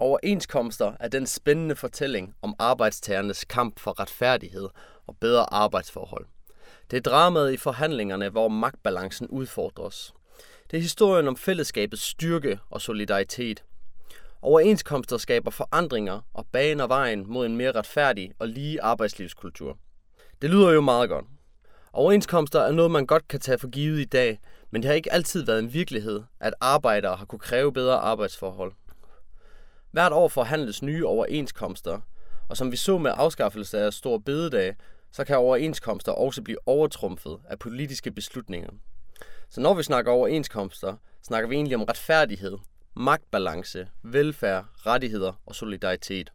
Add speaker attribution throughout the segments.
Speaker 1: Overenskomster er den spændende fortælling om arbejdstagernes kamp for retfærdighed og bedre arbejdsforhold. Det er dramaet i forhandlingerne, hvor magtbalancen udfordres. Det er historien om fællesskabets styrke og solidaritet. Overenskomster skaber forandringer og baner vejen mod en mere retfærdig og lige arbejdslivskultur. Det lyder jo meget godt. Overenskomster er noget, man godt kan tage for givet i dag, men det har ikke altid været en virkelighed, at arbejdere har kunne kræve bedre arbejdsforhold. Hvert år forhandles nye overenskomster, og som vi så med afskaffelse af stor bededag, så kan overenskomster også blive overtrumfet af politiske beslutninger. Så når vi snakker overenskomster, snakker vi egentlig om retfærdighed, magtbalance, velfærd, rettigheder og solidaritet.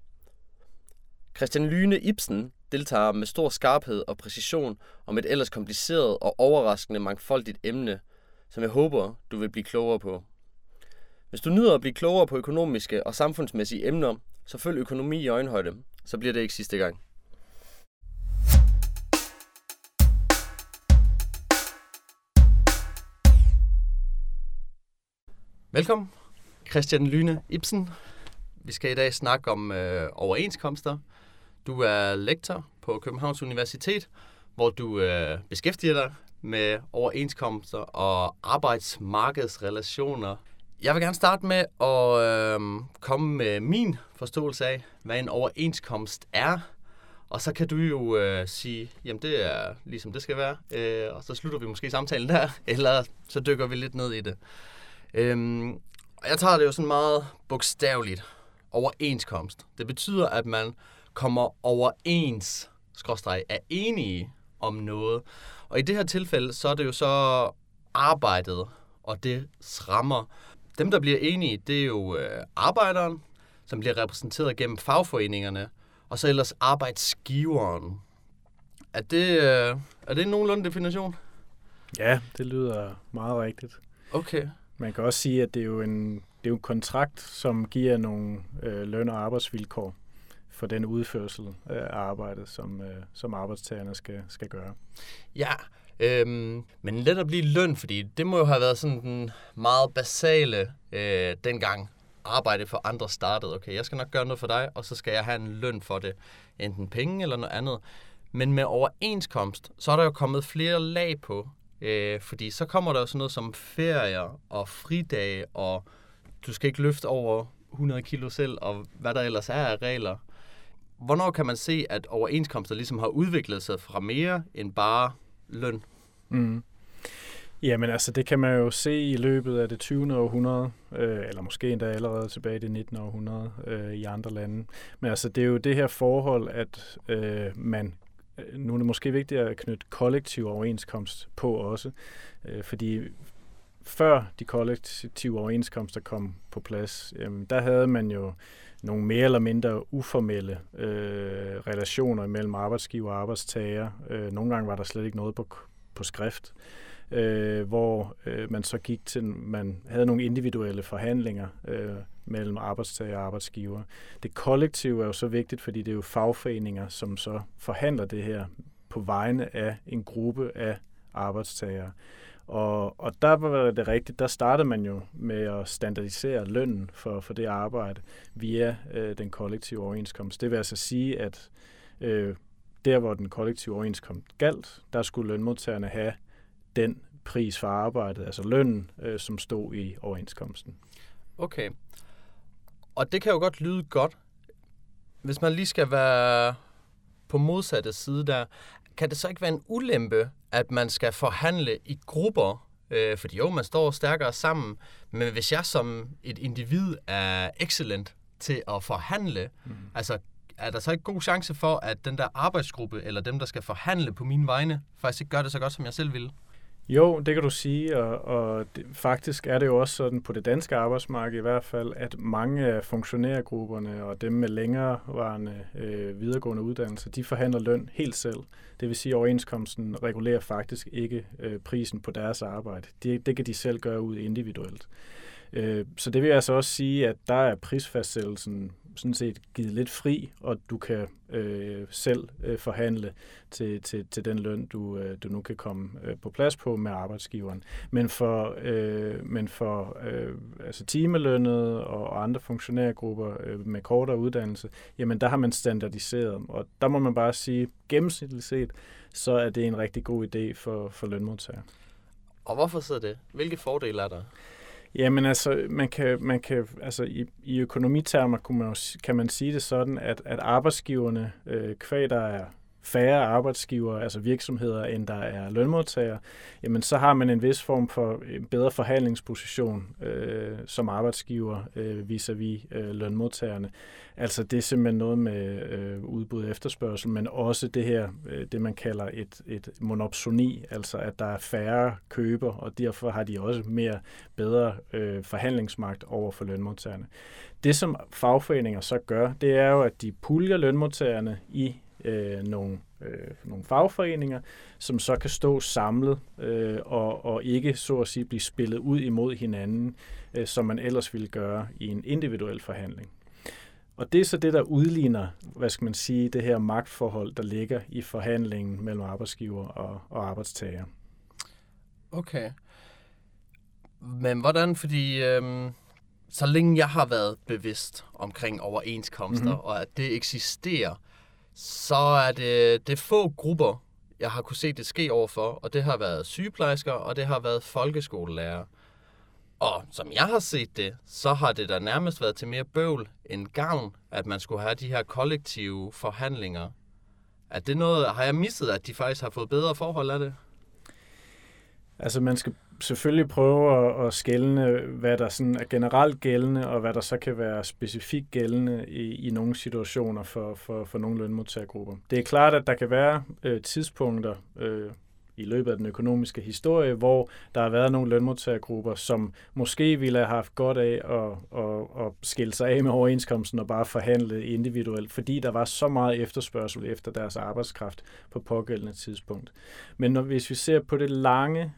Speaker 1: Christian Lyne Ibsen deltager med stor skarphed og præcision om et ellers kompliceret og overraskende mangfoldigt emne, som jeg håber, du vil blive klogere på. Hvis du nyder at blive klogere på økonomiske og samfundsmæssige emner, så følg økonomi i øjenhøjde, så bliver det ikke sidste gang. Velkommen, Christian Lyne Ibsen. Vi skal i dag snakke om øh, overenskomster. Du er lektor på Københavns Universitet, hvor du øh, beskæftiger dig med overenskomster og arbejdsmarkedsrelationer. Jeg vil gerne starte med at øh, komme med min forståelse af, hvad en overenskomst er. Og så kan du jo øh, sige, jamen det er ligesom det skal være, øh, og så slutter vi måske samtalen der, eller så dykker vi lidt ned i det. Øh, jeg tager det jo sådan meget bogstaveligt. Overenskomst. Det betyder, at man kommer overens, skråstreg, er enige om noget. Og i det her tilfælde, så er det jo så arbejdet og det rammer. Dem, der bliver enige, det er jo øh, arbejderen, som bliver repræsenteret gennem fagforeningerne, og så ellers arbejdsgiveren. Er det, øh, er det en nogenlunde definition?
Speaker 2: Ja, det lyder meget rigtigt.
Speaker 1: Okay.
Speaker 2: Man kan også sige, at det er jo en, det er jo en kontrakt, som giver nogle øh, løn- og arbejdsvilkår for den udførsel af arbejdet, som, øh, som arbejdstagerne skal, skal gøre.
Speaker 1: Ja, øhm, men let at blive løn, fordi det må jo have været sådan den meget basale øh, dengang arbejde for andre startede. Okay, jeg skal nok gøre noget for dig, og så skal jeg have en løn for det. Enten penge eller noget andet. Men med overenskomst, så er der jo kommet flere lag på. Øh, fordi så kommer der jo sådan noget som ferier og fridage, og du skal ikke løfte over 100 kilo selv, og hvad der ellers er af regler. Hvornår kan man se, at overenskomster ligesom har udviklet sig fra mere end bare løn?
Speaker 2: Mm. Jamen altså, det kan man jo se i løbet af det 20. århundrede, øh, eller måske endda allerede tilbage i det 19. århundrede øh, i andre lande. Men altså, det er jo det her forhold, at øh, man øh, nu er det måske vigtigt at knytte kollektiv overenskomst på også, øh, fordi før de kollektive overenskomster kom på plads, øh, der havde man jo nogle mere eller mindre uformelle øh, relationer mellem arbejdsgiver og arbejdstager. Øh, nogle gange var der slet ikke noget på, på skrift, øh, hvor øh, man så gik til, man havde nogle individuelle forhandlinger, øh, mellem arbejdstager og arbejdsgiver. Det kollektive er jo så vigtigt, fordi det er jo fagforeninger, som så forhandler det her på vegne af en gruppe af arbejdstagere. Og, og der var det rigtigt, der startede man jo med at standardisere lønnen for, for det arbejde via øh, den kollektive overenskomst. Det vil altså sige, at øh, der hvor den kollektive overenskomst galt, der skulle lønmodtagerne have den pris for arbejdet, altså lønnen, øh, som stod i overenskomsten.
Speaker 1: Okay. Og det kan jo godt lyde godt. Hvis man lige skal være på modsatte side der, kan det så ikke være en ulempe, at man skal forhandle i grupper? Øh, fordi jo, man står stærkere sammen, men hvis jeg som et individ er excellent til at forhandle, mm. altså er der så ikke god chance for, at den der arbejdsgruppe, eller dem, der skal forhandle på mine vegne, faktisk ikke gør det så godt, som jeg selv vil?
Speaker 2: Jo, det kan du sige, og, og det, faktisk er det jo også sådan på det danske arbejdsmarked i hvert fald, at mange af funktionærgrupperne og dem med længerevarende øh, videregående uddannelser, de forhandler løn helt selv. Det vil sige, at overenskomsten regulerer faktisk ikke øh, prisen på deres arbejde. Det, det kan de selv gøre ud individuelt. Øh, så det vil altså også sige, at der er prisfastsættelsen sådan set givet lidt fri, og du kan øh, selv øh, forhandle til, til, til den løn, du, øh, du nu kan komme øh, på plads på med arbejdsgiveren. Men for, øh, men for øh, altså timelønnet og andre funktionærgrupper øh, med kortere uddannelse, jamen der har man standardiseret, og der må man bare sige, gennemsnitligt set, så er det en rigtig god idé for, for lønmodtagere.
Speaker 1: Og hvorfor så det? Hvilke fordele er der?
Speaker 2: Jamen altså, man kan, man kan, altså i, i økonomitermer kunne man, kan man sige det sådan, at, at arbejdsgiverne, øh, kvæg der er færre arbejdsgiver, altså virksomheder, end der er lønmodtagere, jamen så har man en vis form for en bedre forhandlingsposition øh, som arbejdsgiver øh, vis-à-vis øh, lønmodtagerne. Altså det er simpelthen noget med øh, udbud og efterspørgsel, men også det her, øh, det man kalder et, et monopsoni, altså at der er færre køber, og derfor har de også mere bedre øh, forhandlingsmagt over for lønmodtagerne. Det som fagforeninger så gør, det er jo, at de puljer lønmodtagerne i øh, nogle, øh, nogle fagforeninger, som så kan stå samlet øh, og, og ikke så at sige blive spillet ud imod hinanden, øh, som man ellers ville gøre i en individuel forhandling. Og det er så det, der udligner, hvad skal man sige, det her magtforhold, der ligger i forhandlingen mellem arbejdsgiver og, og arbejdstager.
Speaker 1: Okay. Men hvordan, fordi øhm, så længe jeg har været bevidst omkring overenskomster, mm-hmm. og at det eksisterer, så er det, det er få grupper, jeg har kunne se det ske overfor, og det har været sygeplejersker, og det har været folkeskolelærer. Og som jeg har set det, så har det da nærmest været til mere bøvl end gavn, at man skulle have de her kollektive forhandlinger. Er det noget, har jeg misset, at de faktisk har fået bedre forhold af det?
Speaker 2: Altså man skal selvfølgelig prøve at, at skælne, hvad der sådan er generelt gældende, og hvad der så kan være specifikt gældende i, i nogle situationer for, for, for nogle lønmodtagergrupper. Det er klart, at der kan være øh, tidspunkter øh, i løbet af den økonomiske historie, hvor der har været nogle lønmodtagergrupper, som måske ville have haft godt af at, at, at skille sig af med overenskomsten og bare forhandle individuelt, fordi der var så meget efterspørgsel efter deres arbejdskraft på pågældende tidspunkt. Men når, hvis vi ser på det lange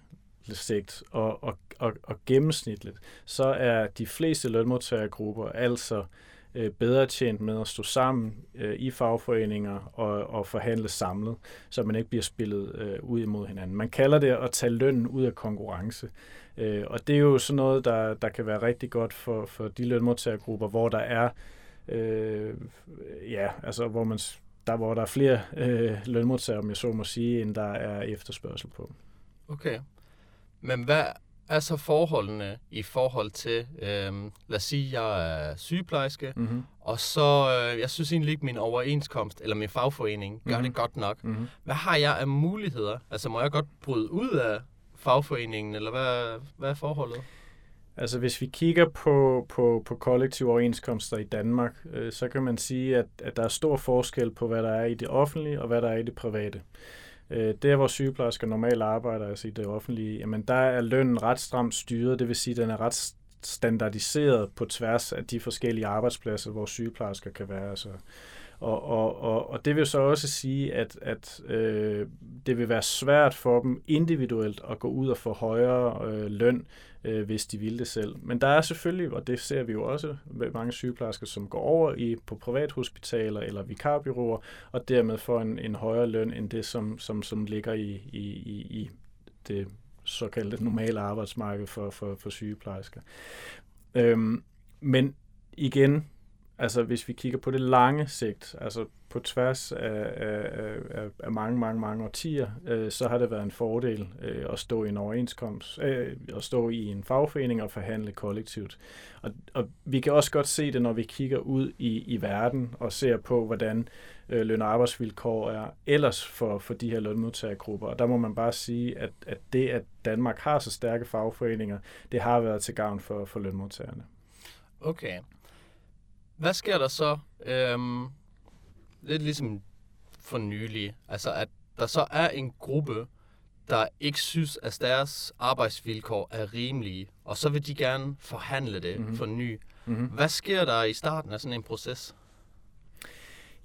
Speaker 2: sigt og, og, og, og gennemsnitligt, så er de fleste lønmodtagergrupper altså øh, bedre tjent med at stå sammen øh, i fagforeninger og, og forhandle samlet, så man ikke bliver spillet øh, ud imod hinanden. Man kalder det at tage lønnen ud af konkurrence. Øh, og det er jo sådan noget, der, der kan være rigtig godt for, for de lønmodtagergrupper, hvor der er øh, ja, altså hvor man der hvor der er flere øh, lønmodtagere, om jeg så må sige, end der er efterspørgsel på.
Speaker 1: Okay. Men hvad er så forholdene i forhold til, øhm, lad os sige, jeg er sygeplejerske, mm-hmm. og så, øh, jeg synes egentlig ikke, min overenskomst eller min fagforening gør mm-hmm. det godt nok. Mm-hmm. Hvad har jeg af muligheder? Altså, må jeg godt bryde ud af fagforeningen, eller hvad, hvad er forholdet?
Speaker 2: Altså hvis vi kigger på, på, på kollektive overenskomster i Danmark, øh, så kan man sige, at, at der er stor forskel på, hvad der er i det offentlige og hvad der er i det private. Øh, Øh, der, hvor sygeplejersker normalt arbejder, altså i det offentlige, jamen der er lønnen ret stramt styret, det vil sige, at den er ret standardiseret på tværs af de forskellige arbejdspladser, hvor sygeplejersker kan være. Altså, og, og, og, og det vil så også sige, at, at øh, det vil være svært for dem individuelt at gå ud og få højere øh, løn, øh, hvis de ville det selv. Men der er selvfølgelig, og det ser vi jo også mange sygeplejersker, som går over i på privathospitaler eller vikarbyråer, og dermed får en, en højere løn end det, som, som, som ligger i, i, i, i det såkaldte normale arbejdsmarked for, for, for sygeplejersker. Øhm, men igen, altså hvis vi kigger på det lange sigt, altså på tværs af, af, af, af mange, mange, mange årtier, øh, så har det været en fordel øh, at stå i en overenskomst, øh, at stå i en fagforening og forhandle kollektivt. Og, og vi kan også godt se det, når vi kigger ud i, i verden og ser på, hvordan øh, løn- og arbejdsvilkår er ellers for, for de her lønmodtagergrupper. Og der må man bare sige, at, at det, at Danmark har så stærke fagforeninger, det har været til gavn for, for lønmodtagerne.
Speaker 1: Okay. Hvad sker der så? Øhm, lidt ligesom for nylig. Altså, at der så er en gruppe, der ikke synes, at deres arbejdsvilkår er rimelige, og så vil de gerne forhandle det mm-hmm. for ny. Mm-hmm. Hvad sker der i starten af sådan en proces?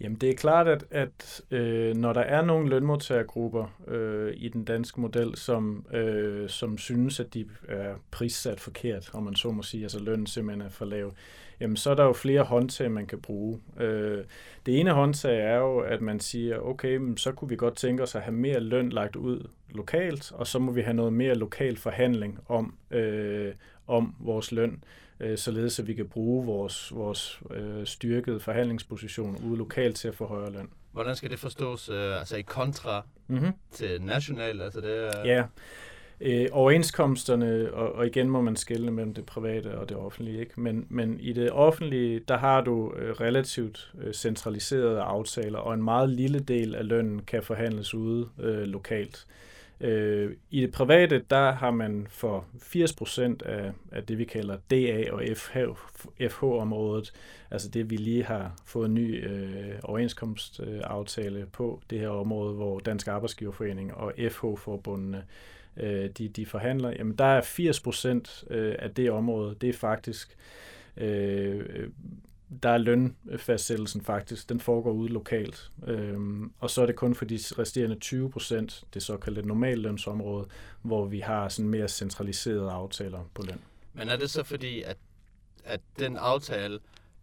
Speaker 2: Jamen det er klart, at, at øh, når der er nogle lønmodtagergrupper øh, i den danske model, som, øh, som synes, at de er prissat forkert, om man så må sige, altså lønnen simpelthen er for lav, jamen så er der jo flere håndtag, man kan bruge. Øh, det ene håndtag er jo, at man siger, okay, så kunne vi godt tænke os at have mere løn lagt ud lokalt, og så må vi have noget mere lokal forhandling om, øh, om vores løn, øh, således at vi kan bruge vores, vores øh, styrkede forhandlingsposition ude lokalt til at få højere løn.
Speaker 1: Hvordan skal det forstås øh, altså i kontra mm-hmm. til national? Altså det er...
Speaker 2: Ja, øh, overenskomsterne, og, og igen må man skelne mellem det private og det offentlige, ikke? Men, men i det offentlige, der har du øh, relativt øh, centraliserede aftaler, og en meget lille del af lønnen kan forhandles ude øh, lokalt. Øh, I det private, der har man for 80% af, af det, vi kalder DA og FH, FH-området, altså det, vi lige har fået en ny øh, overenskomstaftale på det her område, hvor Dansk Arbejdsgiverforening og FH-forbundene øh, Øh, de, de forhandler, jamen der er 80% øh, af det område, det er faktisk øh, øh, der er lønfastsættelsen faktisk, den foregår ude lokalt. Øh, og så er det kun for de resterende 20 procent, det såkaldte normallønsområde, hvor vi har sådan mere centraliserede aftaler på løn.
Speaker 1: Men er det så fordi, at, at den aftale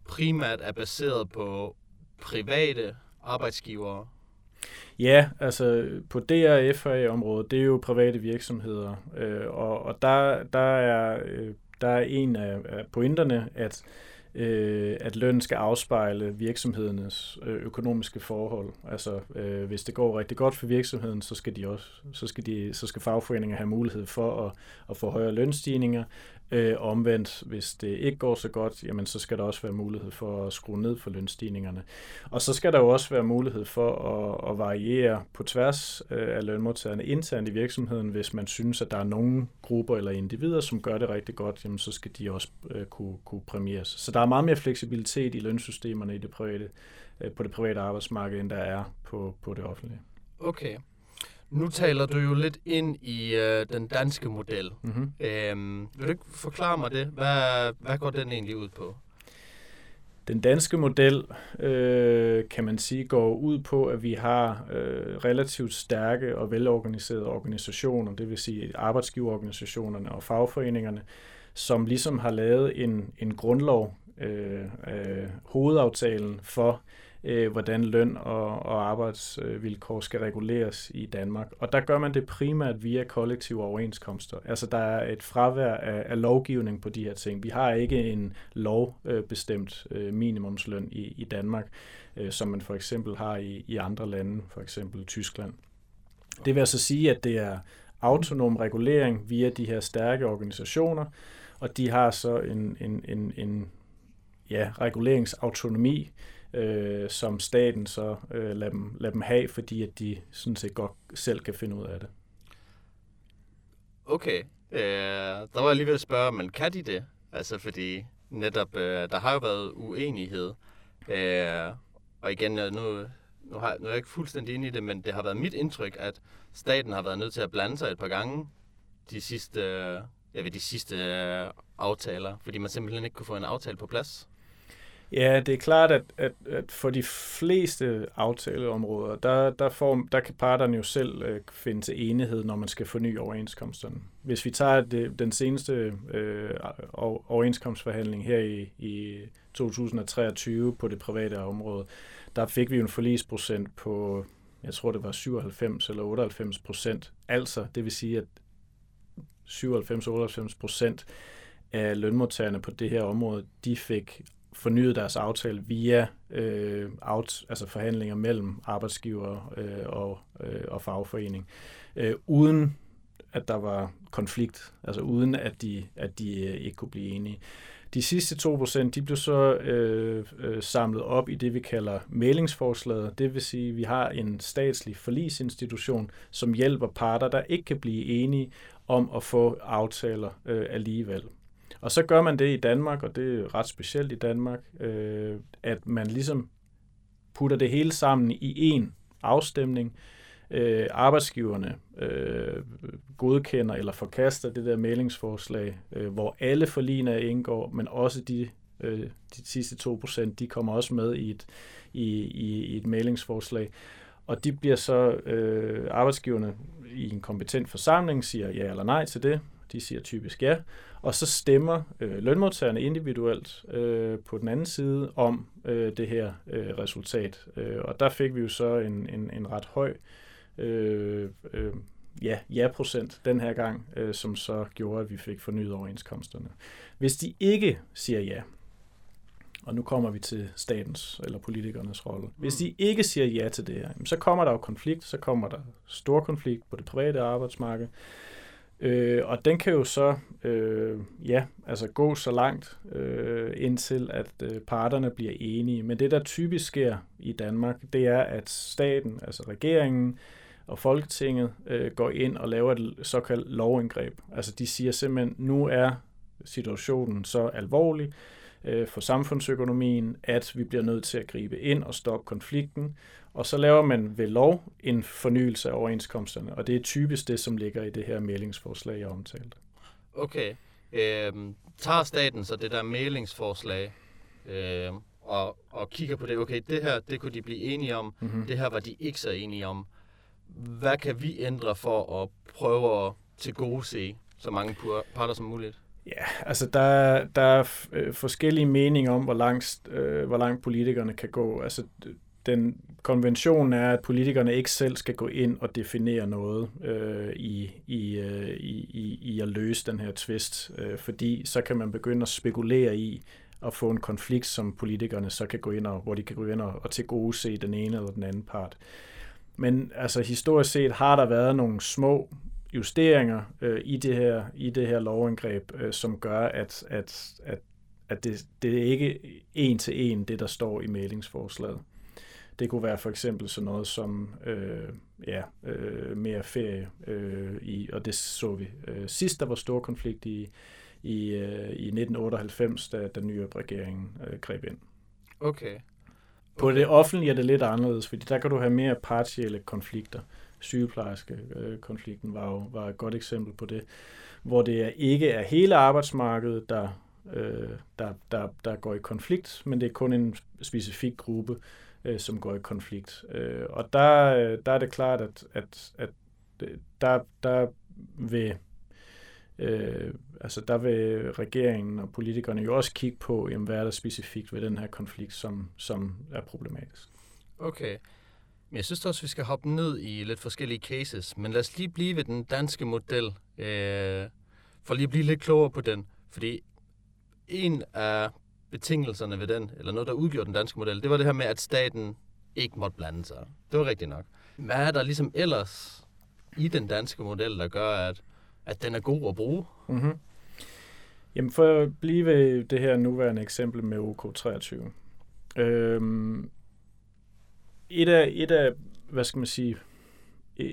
Speaker 1: primært er baseret på private arbejdsgivere?
Speaker 2: Ja, altså på DRFA-området, det er jo private virksomheder, øh, og, og der, der, er, øh, der er en af, af pointerne, at øh, at løn skal afspejle virksomhedernes øh, økonomiske forhold. Altså, øh, hvis det går rigtig godt for virksomheden, så skal de også, så skal de, så skal fagforeninger have mulighed for at, at få højere lønstigninger. Øh, omvendt, hvis det ikke går så godt, jamen så skal der også være mulighed for at skrue ned for lønstigningerne. Og så skal der jo også være mulighed for at, at variere på tværs øh, af lønmodtagerne internt i virksomheden. Hvis man synes, at der er nogle grupper eller individer, som gør det rigtig godt, jamen så skal de også øh, kunne, kunne præmieres. Så der er meget mere fleksibilitet i lønsystemerne i det private, øh, på det private arbejdsmarked, end der er på, på det offentlige.
Speaker 1: Okay. Nu taler du jo lidt ind i øh, den danske model. Mm-hmm. Øhm, vil du ikke forklare mig det? Hvad, hvad går den egentlig ud på?
Speaker 2: Den danske model, øh, kan man sige, går ud på, at vi har øh, relativt stærke og velorganiserede organisationer, det vil sige arbejdsgiverorganisationerne og fagforeningerne, som ligesom har lavet en, en grundlov, øh, øh, hovedaftalen for øh, Øh, hvordan løn og, og arbejdsvilkår skal reguleres i Danmark. Og der gør man det primært via kollektive overenskomster. Altså der er et fravær af, af lovgivning på de her ting. Vi har ikke en lovbestemt øh, minimumsløn i, i Danmark, øh, som man for eksempel har i, i andre lande, for eksempel Tyskland. Det vil altså sige, at det er autonom regulering via de her stærke organisationer, og de har så en, en, en, en ja, reguleringsautonomi, øh, som staten så øh, lader, dem, lader dem have, fordi at de sådan set godt selv kan finde ud af det.
Speaker 1: Okay. Øh, der var jeg lige ved at spørge, men kan de det? Altså fordi netop, øh, der har jo været uenighed. Øh, og igen, øh, nu, nu, har, nu er jeg ikke fuldstændig inde i det, men det har været mit indtryk, at staten har været nødt til at blande sig et par gange de sidste, øh, jeg ved, de sidste øh, aftaler, fordi man simpelthen ikke kunne få en aftale på plads.
Speaker 2: Ja, det er klart, at, at, at for de fleste aftaleområder, der, der, får, der kan parterne jo selv øh, finde til enighed, når man skal forny overenskomsterne. Hvis vi tager det, den seneste øh, overenskomstforhandling her i, i 2023 på det private område, der fik vi jo en forlisprocent på, jeg tror det var 97 eller 98 procent. Altså, det vil sige, at 97-98 procent af lønmodtagerne på det her område, de fik fornyet deres aftale via øh, out, altså forhandlinger mellem arbejdsgiver øh, og, øh, og fagforening, øh, uden at der var konflikt, altså uden at de, at de øh, ikke kunne blive enige. De sidste 2% de blev så øh, øh, samlet op i det, vi kalder mailingsforslaget. Det vil sige, at vi har en statslig forlisinstitution, som hjælper parter, der ikke kan blive enige om at få aftaler øh, alligevel. Og så gør man det i Danmark, og det er ret specielt i Danmark, øh, at man ligesom putter det hele sammen i en afstemning. Øh, arbejdsgiverne øh, godkender eller forkaster det der meldingsforslag, øh, hvor alle forligene indgår, men også de, øh, de sidste 2%, de kommer også med i et, i, i, i et meldingsforslag. Og de bliver så, øh, arbejdsgiverne i en kompetent forsamling siger ja eller nej til det, de siger typisk ja, og så stemmer øh, lønmodtagerne individuelt øh, på den anden side om øh, det her øh, resultat. Øh, og der fik vi jo så en, en, en ret høj øh, øh, ja, ja-procent den her gang, øh, som så gjorde, at vi fik fornyet overenskomsterne. Hvis de ikke siger ja, og nu kommer vi til statens eller politikernes rolle. Hvis de ikke siger ja til det her, så kommer der jo konflikt, så kommer der stor konflikt på det private arbejdsmarked, Øh, og den kan jo så øh, ja, altså gå så langt øh, indtil, at øh, parterne bliver enige. Men det, der typisk sker i Danmark, det er, at staten, altså regeringen og Folketinget, øh, går ind og laver et såkaldt lovindgreb. Altså de siger simpelthen, nu er situationen så alvorlig, øh, for samfundsøkonomien, at vi bliver nødt til at gribe ind og stoppe konflikten. Og så laver man ved lov en fornyelse af overenskomsterne, og det er typisk det, som ligger i det her mailingsforslag, jeg omtalte.
Speaker 1: Okay. Øhm, tager staten så det der mailingsforslag øh, og, og kigger på det, okay, det her, det kunne de blive enige om, mm-hmm. det her var de ikke så enige om. Hvad kan vi ændre for at prøve at tilgodese så mange parter som muligt?
Speaker 2: Ja, altså der, der er øh, forskellige meninger om, hvor langt, øh, hvor langt politikerne kan gå. Altså den konvention er, at politikerne ikke selv skal gå ind og definere noget øh, i, i, øh, i, i at løse den her tvist, øh, fordi så kan man begynde at spekulere i at få en konflikt, som politikerne så kan gå ind og, hvor de kan gå ind og, og til gode se den ene eller den anden part. Men altså historisk set har der været nogle små justeringer øh, i det her i det her lovindgreb, øh, som gør, at, at, at, at det, det er ikke en til en det, der står i mailingsforslaget. Det kunne være for eksempel sådan noget som øh, ja, øh, mere ferie, øh, i, og det så vi øh, sidst, der var stor konflikt i, i, øh, i 1998, da den nye regering øh, greb ind.
Speaker 1: Okay.
Speaker 2: På det offentlige er det lidt anderledes, fordi der kan du have mere partielle konflikter sygeplejerske-konflikten var jo var et godt eksempel på det, hvor det ikke er hele arbejdsmarkedet, der, øh, der, der, der går i konflikt, men det er kun en specifik gruppe, øh, som går i konflikt. Øh, og der, øh, der er det klart, at, at, at der, der vil øh, altså der vil regeringen og politikerne jo også kigge på, jamen, hvad er der specifikt ved den her konflikt, som, som er problematisk.
Speaker 1: Okay. Men jeg synes også, vi skal hoppe ned i lidt forskellige cases, men lad os lige blive ved den danske model, øh, for lige at blive lidt klogere på den. Fordi en af betingelserne ved den, eller noget, der udgjorde den danske model, det var det her med, at staten ikke måtte blande sig. Det var rigtigt nok. Hvad er der ligesom ellers i den danske model, der gør, at, at den er god at bruge? Mm-hmm.
Speaker 2: Jamen for at blive ved det her nuværende eksempel med OK23. Øhm, et af, et af, hvad skal man sige, e,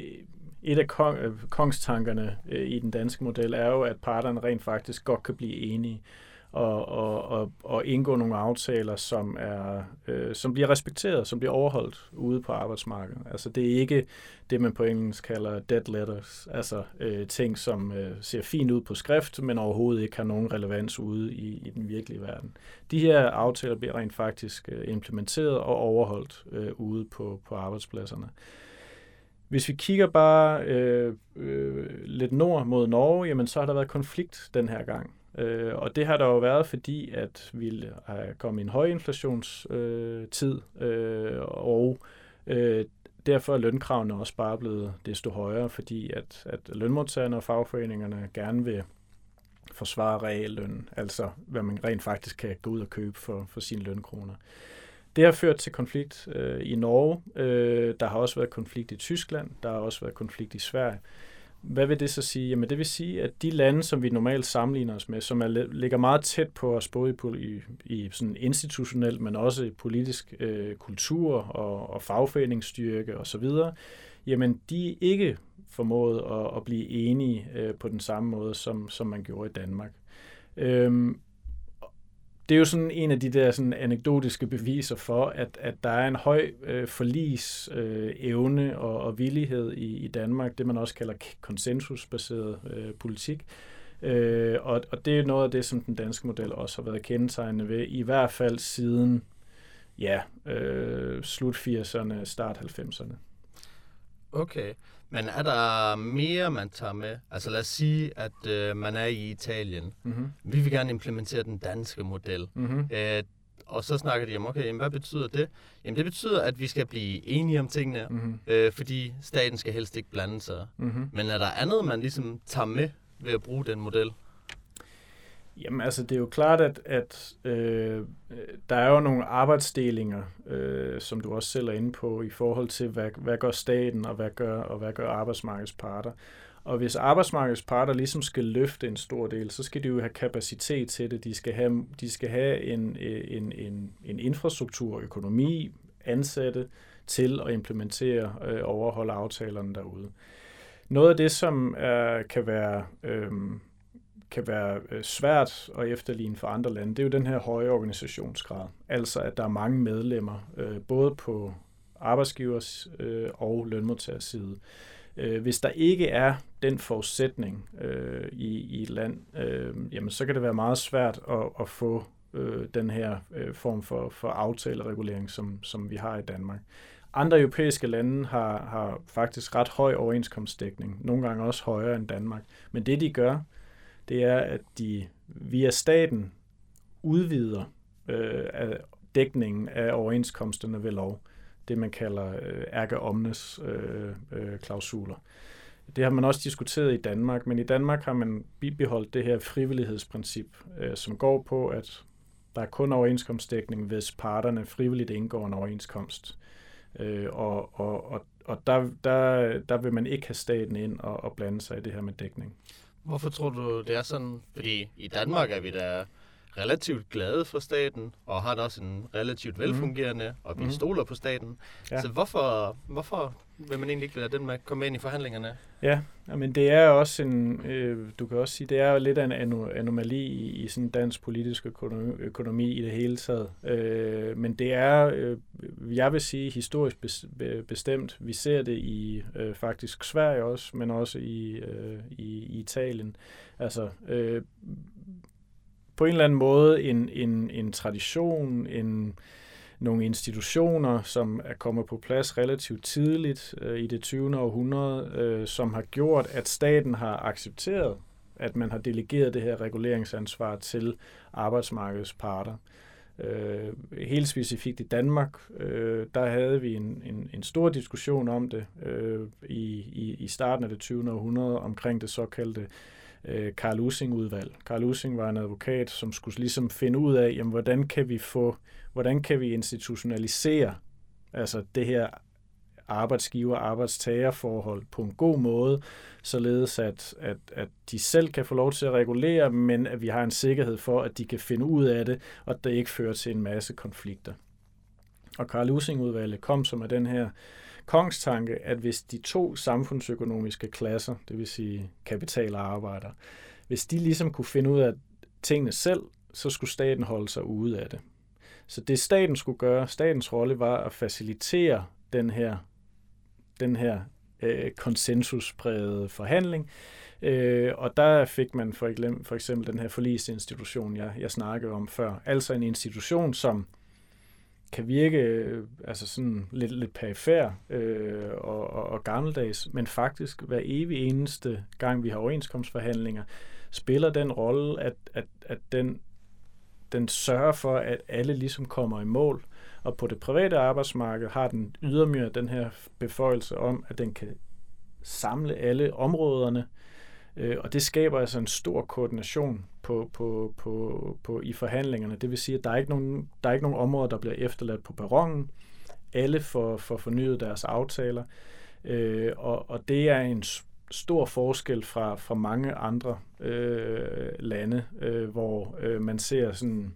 Speaker 2: et af kong, øh, kongstankerne øh, i den danske model er jo, at parterne rent faktisk godt kan blive enige og, og, og, og indgå nogle aftaler, som, er, øh, som bliver respekteret, som bliver overholdt ude på arbejdsmarkedet. Altså det er ikke det, man på engelsk kalder dead letters, altså øh, ting, som øh, ser fint ud på skrift, men overhovedet ikke har nogen relevans ude i, i den virkelige verden. De her aftaler bliver rent faktisk øh, implementeret og overholdt øh, ude på, på arbejdspladserne. Hvis vi kigger bare øh, øh, lidt nord mod Norge, jamen så har der været konflikt den her gang. Øh, og det har der jo været, fordi at vi er kommet i en høj inflationstid, øh, og øh, derfor er lønkravene også bare blevet desto højere, fordi at, at lønmodtagerne og fagforeningerne gerne vil forsvare realløn, altså hvad man rent faktisk kan gå ud og købe for, for sine lønkroner. Det har ført til konflikt øh, i Norge. Øh, der har også været konflikt i Tyskland. Der har også været konflikt i Sverige. Hvad vil det så sige? Jamen det vil sige, at de lande, som vi normalt sammenligner os med, som er, ligger meget tæt på os, både i, i sådan institutionelt, men også i politisk øh, kultur og, og fagforeningsstyrke osv., jamen de er ikke formået at, at blive enige øh, på den samme måde, som, som man gjorde i Danmark. Øhm, det er jo sådan en af de der sådan anekdotiske beviser for, at, at der er en høj øh, forlis øh, evne og, og villighed i, i Danmark, det man også kalder konsensusbaseret øh, politik. Øh, og, og det er noget af det, som den danske model også har været kendetegnende ved, i hvert fald siden ja, øh, slut 80'erne, start 90'erne.
Speaker 1: Okay, men er der mere, man tager med? Altså lad os sige, at øh, man er i Italien. Mm-hmm. Vi vil gerne implementere den danske model. Mm-hmm. Øh, og så snakker de om, okay, jamen, hvad betyder det? Jamen det betyder, at vi skal blive enige om tingene, mm-hmm. øh, fordi staten skal helst ikke blande sig. Mm-hmm. Men er der andet, man ligesom tager med ved at bruge den model?
Speaker 2: Jamen altså, det er jo klart, at, at øh, der er jo nogle arbejdsdelinger, øh, som du også selv er inde på, i forhold til, hvad, hvad gør staten, og hvad gør, og hvad gør arbejdsmarkedets parter. Og hvis arbejdsmarkedets parter ligesom skal løfte en stor del, så skal de jo have kapacitet til det. De skal have, de skal have en, en, en, en infrastruktur, økonomi, ansatte til at implementere øh, og øh, overholde aftalerne derude. Noget af det, som er, kan være... Øh, kan være øh, svært at efterligne for andre lande, det er jo den her høje organisationsgrad. Altså at der er mange medlemmer, øh, både på arbejdsgivers øh, og lønmodtagers side. Hvis der ikke er den forudsætning i, i et land, jamen så kan det være meget svært at, at få den her form for, for aftaleregulering, som, som vi har i Danmark. Andre europæiske lande har, har faktisk ret høj overenskomstdækning, nogle gange også højere end Danmark. Men det de gør, det er, at de via staten udvider øh, af dækningen af overenskomsterne ved lov. Det, man kalder øh, erga omnes øh, øh, klausuler. Det har man også diskuteret i Danmark, men i Danmark har man bibeholdt det her frivillighedsprincip, øh, som går på, at der er kun overenskomstdækning, hvis parterne frivilligt indgår en overenskomst. Øh, og og, og, og der, der, der vil man ikke have staten ind og, og blande sig i det her med dækning.
Speaker 1: Hvorfor tror du, det er sådan? Fordi i Danmark er vi da relativt glade for staten, og har også en relativt mhm. velfungerende, mm. og vi mm. stoler på staten. Ja. Så hvorfor, hvorfor vil man egentlig ikke lade den med komme ind i forhandlingerne?
Speaker 2: Ja, men det er også en, øh, du kan også sige, det er lidt en anomali i, i sådan dansk politisk økonomi, økonomi i det hele taget. Øh, men det er, øh, jeg vil sige, historisk bestemt. Vi ser det i øh, faktisk Sverige også, men også i, øh, i, i Italien. Altså, øh, på en eller anden måde en, en, en tradition, en, nogle institutioner, som er kommet på plads relativt tidligt øh, i det 20. århundrede, øh, som har gjort, at staten har accepteret, at man har delegeret det her reguleringsansvar til arbejdsmarkedets parter. Øh, helt specifikt i Danmark, øh, der havde vi en, en, en stor diskussion om det øh, i, i, i starten af det 20. århundrede omkring det såkaldte øh, Karl Ussing-udvalg. Karl Ussing var en advokat, som skulle ligesom finde ud af, jamen, hvordan kan vi få, hvordan kan vi institutionalisere altså det her arbejdsgiver-arbejdstagerforhold på en god måde, således at, at, at de selv kan få lov til at regulere, men at vi har en sikkerhed for, at de kan finde ud af det, og at det ikke fører til en masse konflikter. Og Karl Using-udvalget kom som af den her kongstanke, at hvis de to samfundsøkonomiske klasser, det vil sige kapital og arbejder, hvis de ligesom kunne finde ud af tingene selv, så skulle staten holde sig ude af det. Så det staten skulle gøre, statens rolle var at facilitere den her, den her øh, konsensusprægede forhandling, Øh, og der fik man for eksempel, for eksempel den her forlisinstitution, jeg, jeg snakkede om før. Altså en institution, som kan virke øh, altså sådan lidt, lidt perifær øh, og, og, og gammeldags, men faktisk hver evig eneste gang, vi har overenskomstforhandlinger, spiller den rolle, at, at, at den, den sørger for, at alle ligesom kommer i mål. Og på det private arbejdsmarked har den ydermere den her beføjelse om, at den kan samle alle områderne, øh, Øh, og det skaber altså en stor koordination på, på, på, på, i forhandlingerne. Det vil sige, at der er ikke nogen, der er ikke nogen områder, der bliver efterladt på perronen. Alle får, får fornyet deres aftaler, øh, og, og det er en stor forskel fra, fra mange andre øh, lande, øh, hvor øh, man ser sådan,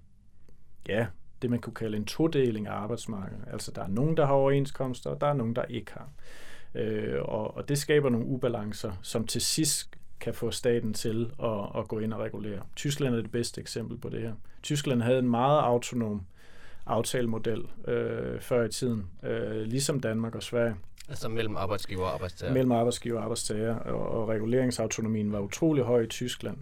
Speaker 2: ja, det man kunne kalde en todeling af arbejdsmarkedet. Altså der er nogen, der har overenskomster, og der er nogen, der ikke har. Øh, og, og det skaber nogle ubalancer, som til sidst kan få staten til at, at gå ind og regulere. Tyskland er det bedste eksempel på det her. Tyskland havde en meget autonom aftalemodel øh, før i tiden, øh, ligesom Danmark og Sverige.
Speaker 1: Altså mellem arbejdsgiver og arbejdstager?
Speaker 2: Mellem arbejdsgiver og arbejdstager, og, og reguleringsautonomien var utrolig høj i Tyskland.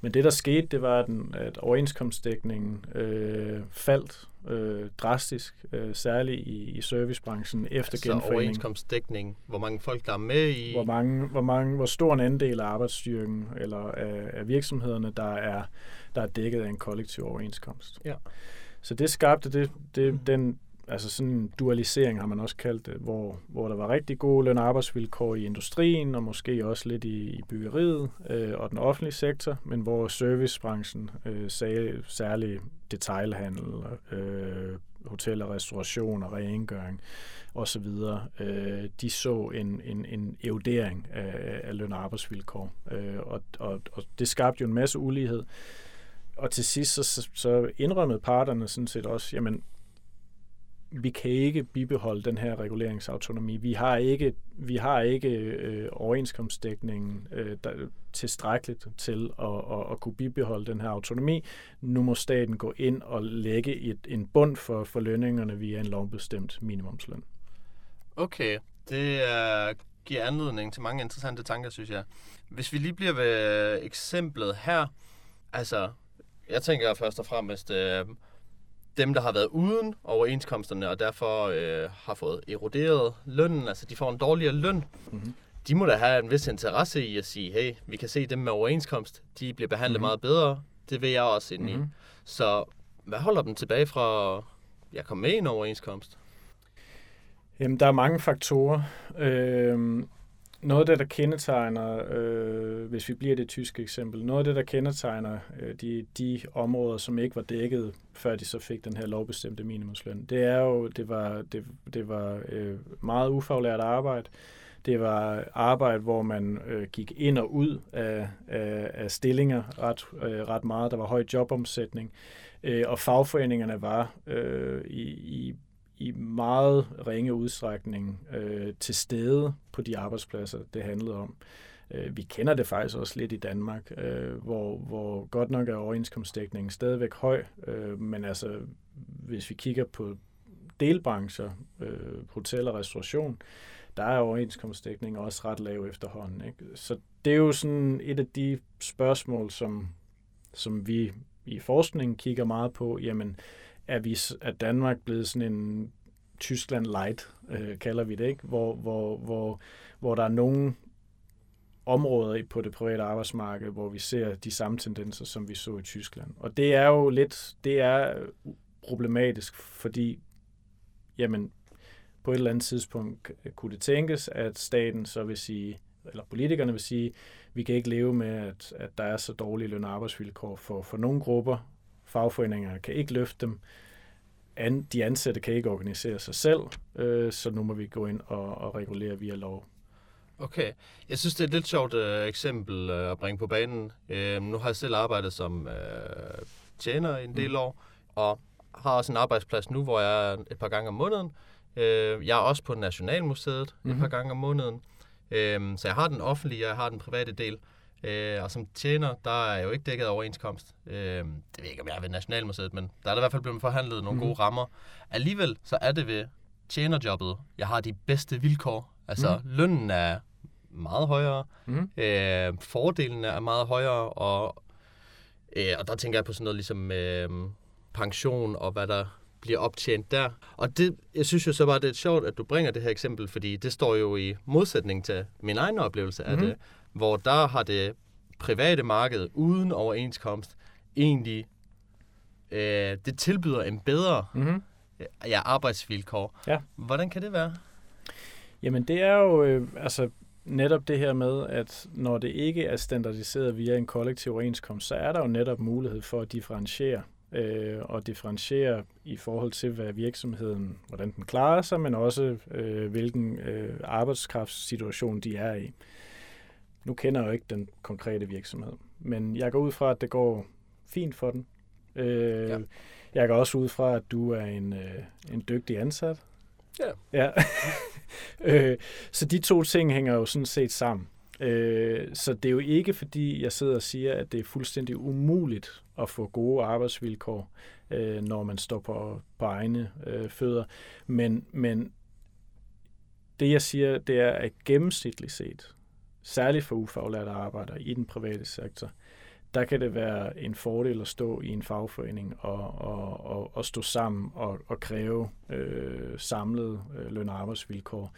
Speaker 2: Men det, der skete, det var, at, den, at overenskomstdækningen øh, faldt øh, drastisk, øh, særligt i, i servicebranchen efter
Speaker 1: altså
Speaker 2: genforeningen.
Speaker 1: overenskomstdækning, hvor mange folk, der er med i...
Speaker 2: Hvor, mange, hvor, mange, hvor stor en andel af arbejdsstyrken eller af, af virksomhederne, der er, der er dækket af en kollektiv overenskomst.
Speaker 1: Ja.
Speaker 2: Så det skabte det, det, den, altså sådan en dualisering har man også kaldt det, hvor, hvor der var rigtig gode løn- og arbejdsvilkår i industrien, og måske også lidt i, i byggeriet øh, og den offentlige sektor, men hvor servicebranchen, øh, sag, særlig detailhandel, øh, hotel og restauration og rengøring osv., øh, de så en, en, en erodering af, af løn- og arbejdsvilkår, øh, og, og, og det skabte jo en masse ulighed. Og til sidst så, så indrømmede parterne sådan set også, jamen vi kan ikke bibeholde den her reguleringsautonomi. Vi har ikke, vi har ikke øh, overenskomstdækningen øh, der, tilstrækkeligt til at, at, at kunne bibeholde den her autonomi. Nu må staten gå ind og lægge et, en bund for, for lønningerne via en lovbestemt minimumsløn.
Speaker 1: Okay, det er, giver anledning til mange interessante tanker, synes jeg. Hvis vi lige bliver ved eksemplet her, altså, jeg tænker først og fremmest, øh, dem, der har været uden overenskomsterne, og derfor øh, har fået eroderet lønnen, altså de får en dårligere løn, mm-hmm. de må da have en vis interesse i at sige, hey, vi kan se dem med overenskomst, de bliver behandlet mm-hmm. meget bedre, det vil jeg også ind mm-hmm. i. Så hvad holder dem tilbage fra at komme med i en overenskomst?
Speaker 2: Jamen, der er mange faktorer. Øh, noget af det, der kendetegner, øh, hvis vi bliver det tyske eksempel, noget af det, der kendetegner øh, de, de områder, som ikke var dækket, før de så fik den her lovbestemte minimumsløn, det er jo, det var, det, det var øh, meget ufaglært arbejde. Det var arbejde, hvor man øh, gik ind og ud af, af, af stillinger ret, øh, ret meget. Der var høj jobomsætning, øh, og fagforeningerne var øh, i, i i meget ringe udstrækning øh, til stede på de arbejdspladser, det handlede om. Øh, vi kender det faktisk også lidt i Danmark, øh, hvor, hvor godt nok er overenskomstdækningen stadigvæk høj, øh, men altså hvis vi kigger på delbrancher, øh, hotel og restauration, der er overenskomstdækningen også ret lav efterhånden. Ikke? Så det er jo sådan et af de spørgsmål, som, som vi i forskningen kigger meget på. Jamen, er, vi, er Danmark blevet sådan en Tyskland light, øh, kalder vi det, ikke? Hvor, hvor, hvor, hvor der er nogle områder på det private arbejdsmarked, hvor vi ser de samme tendenser, som vi så i Tyskland. Og det er jo lidt, det er problematisk, fordi jamen, på et eller andet tidspunkt kunne det tænkes, at staten så vil sige, eller politikerne vil sige, vi kan ikke leve med, at, at der er så dårlige løn- og arbejdsvilkår for, for nogle grupper, fagforeninger kan ikke løfte dem, an, de ansatte kan ikke organisere sig selv, øh, så nu må vi gå ind og, og regulere via lov.
Speaker 1: Okay. Jeg synes, det er et lidt sjovt øh, eksempel øh, at bringe på banen. Øh, nu har jeg selv arbejdet som øh, tjener en del mm. år, og har også en arbejdsplads nu, hvor jeg er et par gange om måneden. Øh, jeg er også på Nationalmuseet mm. et par mhm. gange om måneden. Øh, så jeg har den offentlige, og jeg har den private del. Øh, og som tjener, der er jo ikke dækket overenskomst. Øh, det ved jeg ikke, om jeg er ved Nationalmuseet, men der er der i hvert fald blevet forhandlet nogle mm. gode rammer. Alligevel, så er det ved tjenerjobbet, jeg har de bedste vilkår. Altså, mm. lønnen er meget højere, mm. øh, fordelene er meget højere, og, øh, og der tænker jeg på sådan noget ligesom øh, pension og hvad der bliver optjent der. Og det, jeg synes jo så bare, det er sjovt, at du bringer det her eksempel, fordi det står jo i modsætning til min egen oplevelse af mm. det, hvor der har det private marked uden overenskomst egentlig, øh, det tilbyder en bedre mm-hmm. ja, arbejdsvilkår. Ja. Hvordan kan det være?
Speaker 2: Jamen det er jo øh, altså netop det her med, at når det ikke er standardiseret via en kollektiv overenskomst, så er der jo netop mulighed for at differentiere øh, og differentiere i forhold til, hvad virksomheden, hvordan den klarer sig, men også øh, hvilken øh, arbejdskraftssituation de er i. Nu kender jeg jo ikke den konkrete virksomhed, men jeg går ud fra, at det går fint for den. Øh, ja. Jeg går også ud fra, at du er en, øh, en dygtig ansat.
Speaker 1: Ja.
Speaker 2: ja. øh, så de to ting hænger jo sådan set sammen. Øh, så det er jo ikke, fordi jeg sidder og siger, at det er fuldstændig umuligt at få gode arbejdsvilkår, øh, når man står på, på egne øh, fødder. Men, men det, jeg siger, det er, at gennemsnitligt set, særligt for ufaglærte arbejdere i den private sektor, der kan det være en fordel at stå i en fagforening og, og, og, og stå sammen og, og kræve øh, samlede øh, løn- og arbejdsvilkår.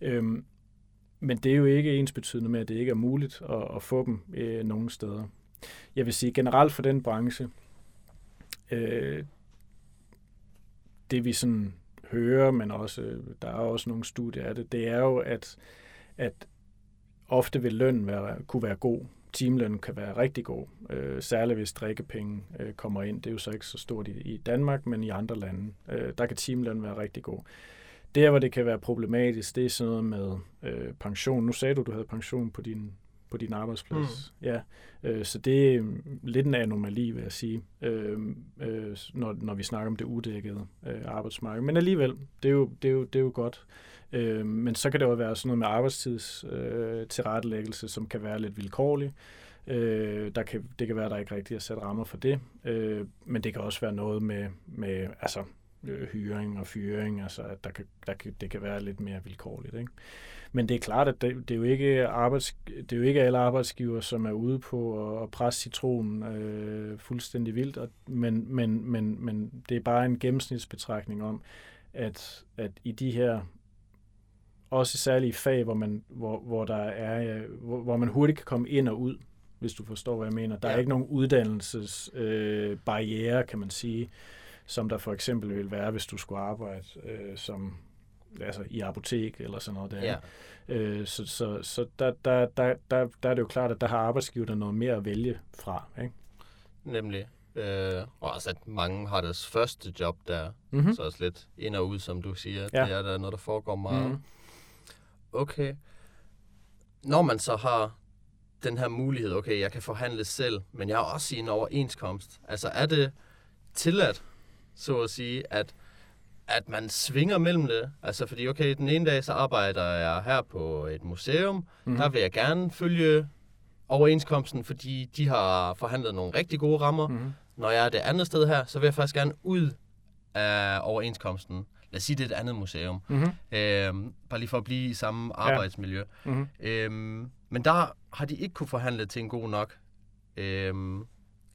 Speaker 2: Øhm, men det er jo ikke ens betydende med, at det ikke er muligt at, at få dem øh, nogen steder. Jeg vil sige generelt for den branche, øh, det vi sådan hører, men også, øh, der er også nogle studier af det, det er jo, at, at ofte vil løn være, kunne være god. Timeløn kan være rigtig god, øh, særligt hvis drikkepenge øh, kommer ind. Det er jo så ikke så stort i, i Danmark, men i andre lande. Øh, der kan timeløn være rigtig god. Der, hvor det kan være problematisk, det er sådan noget med øh, pension. Nu sagde du, du havde pension på din, på din arbejdsplads. Mm. Ja, øh, så det er lidt en anomali, vil jeg sige, øh, øh, når, når vi snakker om det uddækkede øh, arbejdsmarked. Men alligevel, det er jo, det er jo, det er jo godt. Øh, Øh, men så kan det jo være sådan noget med arbejdstids øh, tilrettelæggelse, som kan være lidt vilkårlig. Øh, der kan, det kan være, at der ikke rigtig er sat rammer for det, øh, men det kan også være noget med, med altså, øh, hyring og fyring, altså at der kan, der kan, det kan være lidt mere vilkårligt. Ikke? Men det er klart, at det, det, er jo ikke arbejds, det er jo ikke alle arbejdsgiver, som er ude på at, at presse citronen øh, fuldstændig vildt, og, men, men, men, men det er bare en gennemsnitsbetragtning om, at, at i de her også særlige fag, hvor man, hvor, hvor der er, hvor, hvor man hurtigt kan komme ind og ud, hvis du forstår, hvad jeg mener. Der ja. er ikke nogen uddannelsesbarriere, øh, kan man sige, som der for eksempel vil være, hvis du skulle arbejde øh, som altså i apotek eller sådan noget der. Ja. Øh, så så, så der, der, der, der, der er det jo klart, at der har arbejdsgiverne noget mere at vælge fra. Ikke?
Speaker 1: Nemlig. Øh, og altså, at mange har deres første job der, mm-hmm. så også lidt ind og ud, som du siger. Ja. Det er der noget, der foregår meget. Mm-hmm. Okay. Når man så har den her mulighed, okay, jeg kan forhandle selv, men jeg har også i en overenskomst. Altså er det tilladt, så at sige, at, at man svinger mellem det? Altså fordi, okay, den ene dag så arbejder jeg her på et museum, mm-hmm. der vil jeg gerne følge overenskomsten, fordi de har forhandlet nogle rigtig gode rammer. Mm-hmm. Når jeg er det andet sted her, så vil jeg faktisk gerne ud af overenskomsten lad os sige, det er et andet museum. Mm-hmm. Øhm, bare lige for at blive i samme arbejdsmiljø. Ja. Mm-hmm. Øhm, men der har de ikke kunne forhandle til en god nok øhm,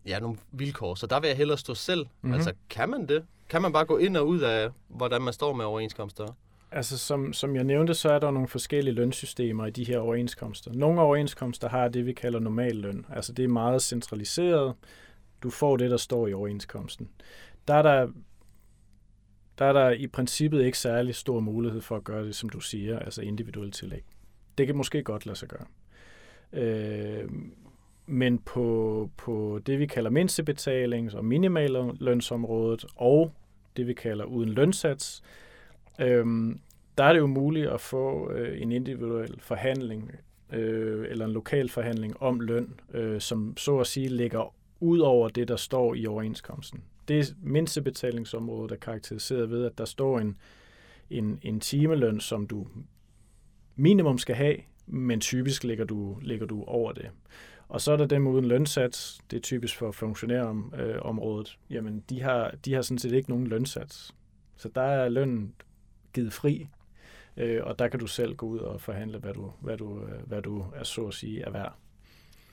Speaker 1: ja, nogle vilkår. Så der vil jeg hellere stå selv. Mm-hmm. Altså, kan man det? Kan man bare gå ind og ud af, hvordan man står med overenskomster?
Speaker 2: Altså, som, som jeg nævnte, så er der nogle forskellige lønsystemer i de her overenskomster. Nogle overenskomster har det, vi kalder normal løn. Altså, det er meget centraliseret. Du får det, der står i overenskomsten. Der er der der er der i princippet ikke særlig stor mulighed for at gøre det, som du siger, altså individuelt tillæg. Det kan måske godt lade sig gøre. Øh, men på, på det, vi kalder mindstebetalings- og minimallønsområdet, og det, vi kalder uden lønsats, øh, der er det jo muligt at få øh, en individuel forhandling øh, eller en lokal forhandling om løn, øh, som så at sige ligger ud over det, der står i overenskomsten det mindstebetalingsområde er karakteriseret ved, at der står en, en, en timeløn, som du minimum skal have, men typisk ligger du, ligger du over det. Og så er der dem uden lønsats, det er typisk for funktionærområdet, øh, jamen de har, de har sådan set ikke nogen lønsats. Så der er lønnen givet fri, øh, og der kan du selv gå ud og forhandle, hvad du, hvad du, øh, hvad du er så at sige er værd.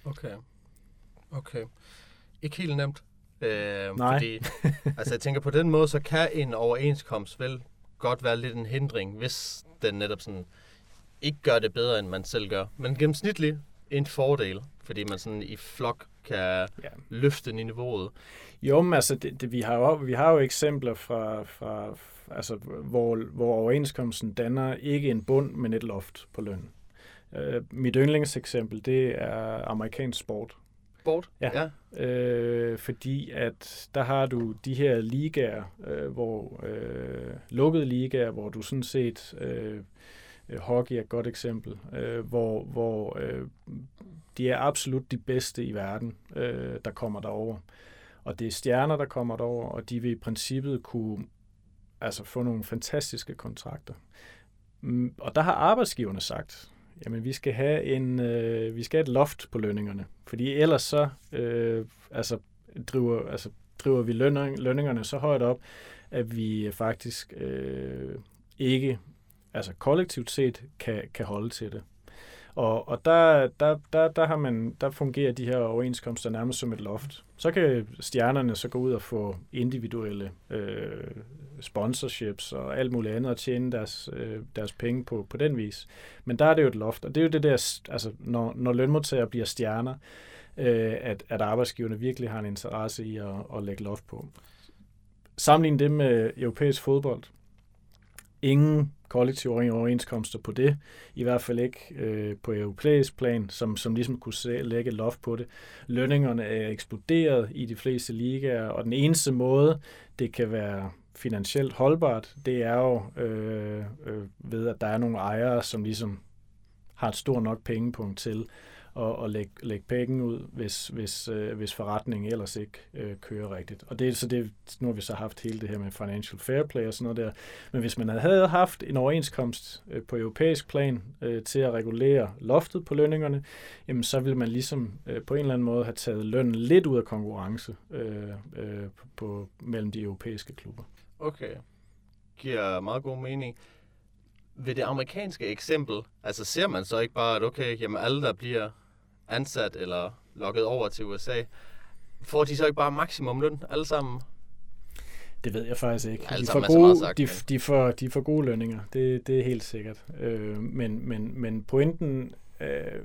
Speaker 1: Okay. Okay. Ikke helt nemt. Øh, Nej. Fordi, altså jeg tænker på den måde, så kan en overenskomst vel godt være lidt en hindring, hvis den netop sådan ikke gør det bedre, end man selv gør. Men gennemsnitligt en fordel, fordi man sådan i flok kan ja. løfte niveauet.
Speaker 2: Jo, men altså, det, det, vi, har jo, vi har jo eksempler fra, fra altså, hvor, hvor overenskomsten danner ikke en bund, men et loft på løn. Uh, mit yndlingseksempel, det er amerikansk sport
Speaker 1: sport.
Speaker 2: Ja, ja. Øh, fordi at der har du de her ligaer, øh, hvor øh, lukkede ligaer, hvor du sådan set, øh, øh, hockey er et godt eksempel, øh, hvor, hvor øh, de er absolut de bedste i verden, øh, der kommer derover. Og det er stjerner, der kommer derover, og de vil i princippet kunne altså få nogle fantastiske kontrakter. Mm, og der har arbejdsgiverne sagt, jamen vi skal have en øh, vi skal have et loft på lønningerne, fordi ellers så øh, altså driver altså driver vi lønning, lønningerne så højt op, at vi faktisk øh, ikke altså kollektivt set kan, kan holde til det. Og, og der, der, der, der, har man, der fungerer de her overenskomster nærmest som et loft. Så kan stjernerne så gå ud og få individuelle øh, sponsorships og alt muligt andet og tjene deres, øh, deres penge på, på den vis. Men der er det jo et loft, og det er jo det der, altså når, når lønmodtagere bliver stjerner, øh, at, at arbejdsgiverne virkelig har en interesse i at, at lægge loft på. Sammenlign det med europæisk fodbold. Ingen kollektive overenskomster på det, i hvert fald ikke øh, på europæisk plan, som, som ligesom kunne se, lægge loft på det. Lønningerne er eksploderet i de fleste ligaer, og den eneste måde, det kan være finansielt holdbart, det er jo øh, øh, ved, at der er nogle ejere, som ligesom har et stort nok pengepunkt til og, og lægge, lægge penge ud, hvis, hvis, øh, hvis forretningen ellers ikke øh, kører rigtigt. Og det, så det, nu har vi så haft hele det her med financial fair play og sådan noget der. Men hvis man havde haft en overenskomst øh, på europæisk plan øh, til at regulere loftet på lønningerne, jamen så ville man ligesom øh, på en eller anden måde have taget lønnen lidt ud af konkurrence øh, øh, på, mellem de europæiske klubber.
Speaker 1: Okay. Giver meget god mening ved det amerikanske eksempel, altså ser man så ikke bare, at okay, jamen alle, der bliver ansat eller lukket over til USA, får de så ikke bare maksimum løn alle sammen?
Speaker 2: Det ved jeg faktisk ikke. De får, gode, sagt, de, de, får, de får gode lønninger, det, det er helt sikkert. Øh, men, men, men pointen, øh,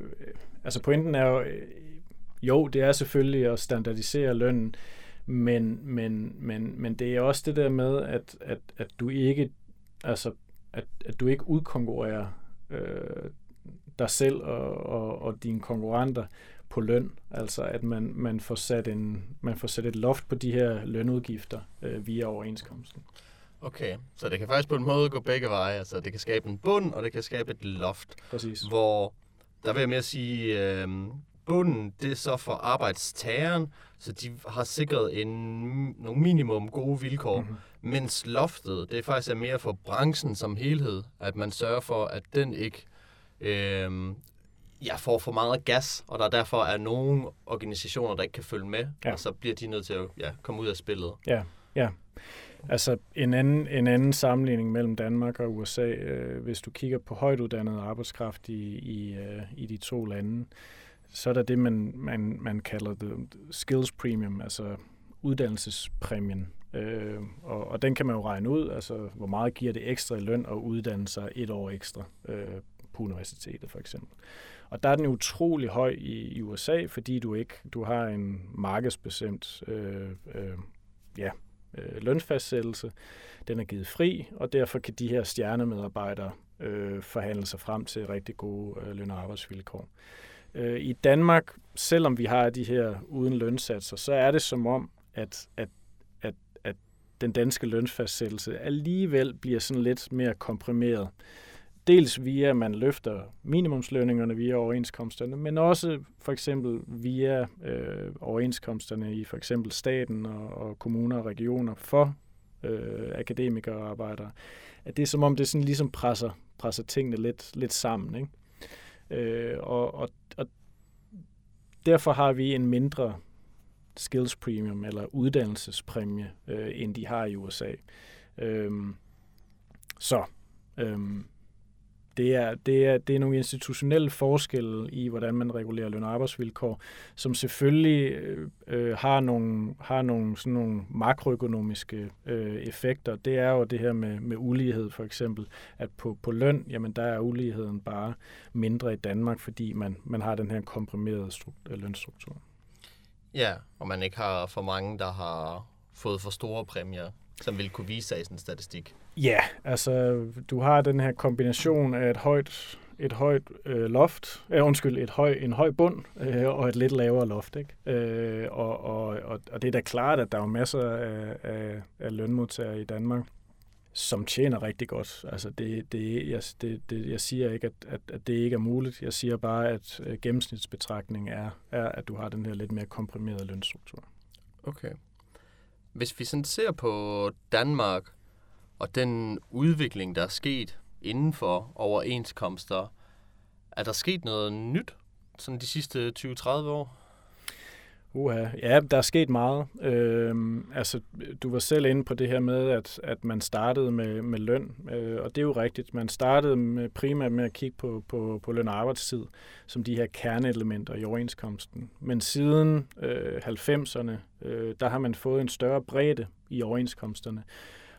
Speaker 2: altså pointen er jo, øh, jo, det er selvfølgelig at standardisere lønnen, men, men, men, men det er også det der med, at, at, at du ikke, altså, at, at du ikke udkonkurrerer øh, dig selv og, og, og dine konkurrenter på løn. Altså at man, man, får sat en, man får sat et loft på de her lønudgifter øh, via overenskomsten.
Speaker 1: Okay, så det kan faktisk på en måde gå begge veje. Altså det kan skabe en bund, og det kan skabe et loft.
Speaker 2: Præcis.
Speaker 1: Hvor der vil jeg mere sige, øh, bunden, det er så for arbejdstageren, så de har sikret en, nogle minimum gode vilkår, mm-hmm. mens loftet, det er faktisk er mere for branchen som helhed, at man sørger for, at den ikke øh, ja, får for meget gas, og der derfor er nogle organisationer, der ikke kan følge med, ja. og så bliver de nødt til at ja, komme ud af spillet.
Speaker 2: Ja, ja. Altså en anden, en anden sammenligning mellem Danmark og USA, øh, hvis du kigger på højt uddannet arbejdskraft i, i, øh, i de to lande, så er der det, man, man, man kalder det skills premium, altså uddannelsespræmien. Øh, og, og den kan man jo regne ud, altså hvor meget giver det ekstra i løn at uddanne sig et år ekstra øh, på universitetet for eksempel. Og der er den utrolig høj i, i USA, fordi du ikke du har en markedsbestemt øh, øh, ja, øh, lønfastsættelse. Den er givet fri, og derfor kan de her stjernemedarbejdere øh, forhandle sig frem til rigtig gode øh, løn- og arbejdsvilkår. Øh, I Danmark, selvom vi har de her uden lønsatser, så er det som om, at, at, at, at den danske lønfastsættelse alligevel bliver sådan lidt mere komprimeret. Dels via, at man løfter minimumslønningerne via overenskomsterne, men også for eksempel via øh, overenskomsterne i for eksempel staten og, og kommuner og regioner for øh, akademikere og arbejdere. At det er som om, det sådan ligesom presser, presser tingene lidt, lidt sammen. Ikke? Øh, og, og, og derfor har vi en mindre skills premium eller uddannelsespræmie, øh, end de har i USA. Øh, så øh, det er, det, er, det er nogle institutionelle forskelle i, hvordan man regulerer løn- og arbejdsvilkår, som selvfølgelig øh, øh, har nogle, har nogle, sådan nogle makroøkonomiske øh, effekter. Det er jo det her med, med ulighed for eksempel, at på, på løn, jamen der er uligheden bare mindre i Danmark, fordi man, man har den her komprimerede struktur, øh, lønstruktur.
Speaker 1: Ja, og man ikke har for mange, der har fået for store præmier som vil kunne vise sig i sådan en statistik?
Speaker 2: Ja, altså du har den her kombination af et højt et højt øh, loft, øh, undskyld, et høj, en høj bund øh, og et lidt lavere loft. Ikke? Øh, og, og, og, og det er da klart, at der er masser af, af, af lønmodtagere i Danmark, som tjener rigtig godt. Altså det, det, jeg, det, det, jeg siger ikke, at, at, at det ikke er muligt. Jeg siger bare, at øh, gennemsnitsbetragtning er, er, at du har den her lidt mere komprimerede lønstruktur.
Speaker 1: Okay. Hvis vi sådan ser på Danmark og den udvikling, der er sket inden for overenskomster, er der sket noget nyt sådan de sidste 20-30 år?
Speaker 2: Uha. Ja, der er sket meget. Øh, altså, du var selv inde på det her med, at, at man startede med, med løn, øh, og det er jo rigtigt. Man startede med, primært med at kigge på, på, på løn og arbejdstid som de her kerneelementer i overenskomsten. Men siden øh, 90'erne, øh, der har man fået en større bredde i overenskomsterne,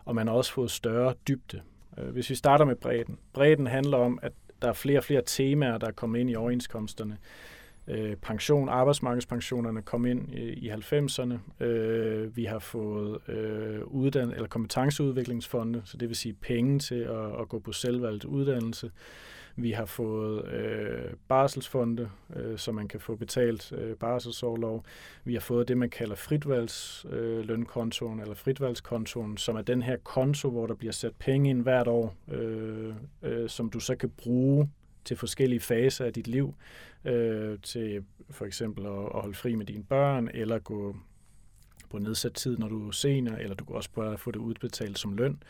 Speaker 2: og man har også fået større dybde. Øh, hvis vi starter med bredden. Bredden handler om, at der er flere og flere temaer, der er kommet ind i overenskomsterne øh, Øh, pension, arbejdsmarkedspensionerne kom ind i, i 90'erne. Øh, vi har fået øh, uddan eller kompetenceudviklingsfonde, så det vil sige penge til at, at gå på selvvalgt uddannelse. Vi har fået øh, barselsfonde, øh, så man kan få betalt øh, barselsårlov. Vi har fået det, man kalder fritvalgslønkontoen, øh, eller fritvalgskontoen, som er den her konto, hvor der bliver sat penge ind hvert år, øh, øh, som du så kan bruge til forskellige faser af dit liv, øh, til for eksempel at, at holde fri med dine børn, eller gå på nedsat tid, når du er senior, eller du kan også bare få det udbetalt som løn.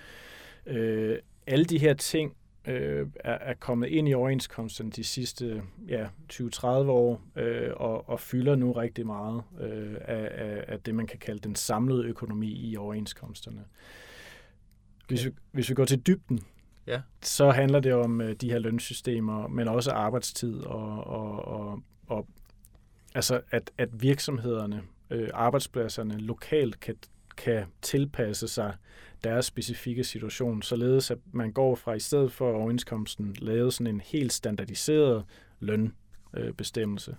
Speaker 2: Øh, alle de her ting øh, er, er kommet ind i overenskomsten de sidste ja, 20-30 år, øh, og, og fylder nu rigtig meget øh, af, af, af det, man kan kalde den samlede økonomi i overenskomsterne. Hvis, vi, hvis vi går til dybden, ja. så handler det om øh, de her lønsystemer, men også arbejdstid og, og, og, og altså at, at virksomhederne, øh, arbejdspladserne lokalt kan, kan tilpasse sig deres specifikke situation, således at man går fra i stedet for overenskomsten lavet sådan en helt standardiseret lønbestemmelse, øh,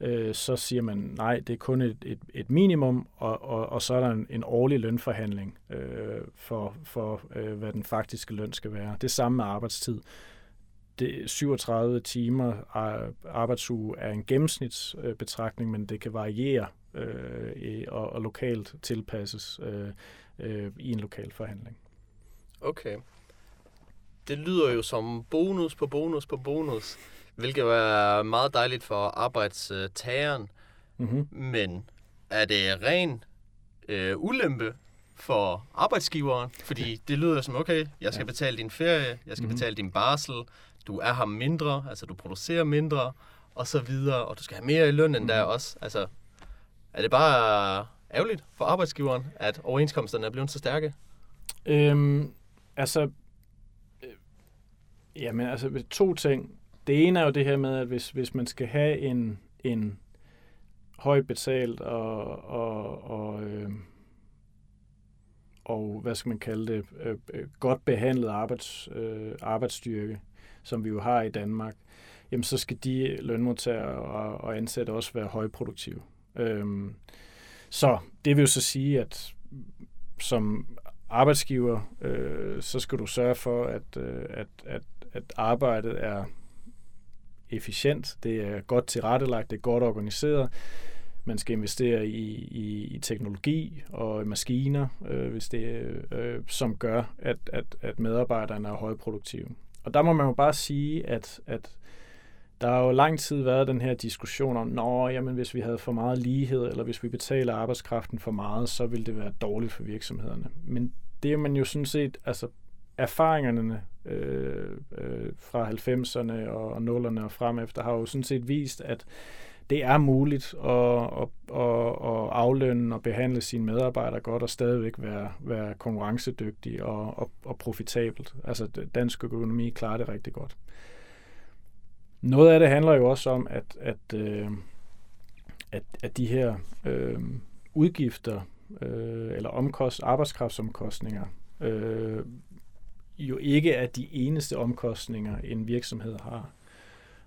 Speaker 2: øh, så siger man, nej, det er kun et, et, et minimum, og, og, og så er der en, en årlig lønforhandling øh, for, for øh, hvad den faktiske løn skal være. Det samme med arbejdstid. Det 37 timer arbejdsuge er en gennemsnitsbetragtning, øh, men det kan variere øh, og, og lokalt tilpasses øh, øh, i en lokal forhandling.
Speaker 1: Okay. Det lyder jo som bonus på bonus på bonus. Hvilket er meget dejligt for arbejdstageren. Mm-hmm. Men er det ren øh, ulempe for arbejdsgiveren? Fordi det lyder som, okay, jeg skal ja. betale din ferie, jeg skal mm-hmm. betale din barsel, du er ham mindre, altså du producerer mindre, og så videre, og du skal have mere i løn end mm-hmm. der også. Altså, er det bare ærgerligt for arbejdsgiveren, at overenskomsterne er blevet så stærke?
Speaker 2: Øhm, altså, øh, jamen altså to ting. Det ene er jo det her med, at hvis, hvis man skal have en, en højt betalt og, og, og, øh, og hvad skal man kalde det, øh, øh, godt behandlet arbejds, øh, arbejdsstyrke, som vi jo har i Danmark, jamen så skal de lønmodtagere og, og ansatte også være højproduktive. Øhm, så det vil jo så sige, at som arbejdsgiver, øh, så skal du sørge for, at, øh, at, at, at arbejdet er efficient, det er godt tilrettelagt, det er godt organiseret. Man skal investere i, i, i teknologi og maskiner, øh, hvis det, øh, som gør, at, at, at medarbejderne er højproduktive. Og der må man jo bare sige, at, at der har jo lang tid været den her diskussion om, nå, jamen, hvis vi havde for meget lighed, eller hvis vi betaler arbejdskraften for meget, så vil det være dårligt for virksomhederne. Men det er man jo sådan set, altså erfaringerne øh, øh, fra 90'erne og 0'erne og frem efter har jo sådan set vist, at det er muligt at, at, at, at aflønne og behandle sine medarbejdere godt og stadigvæk være, være konkurrencedygtig og, og, og profitabelt. Altså dansk økonomi klarer det rigtig godt. Noget af det handler jo også om, at, at, øh, at, at de her øh, udgifter øh, eller omkost, arbejdskraftsomkostninger øh, jo ikke er de eneste omkostninger, en virksomhed har.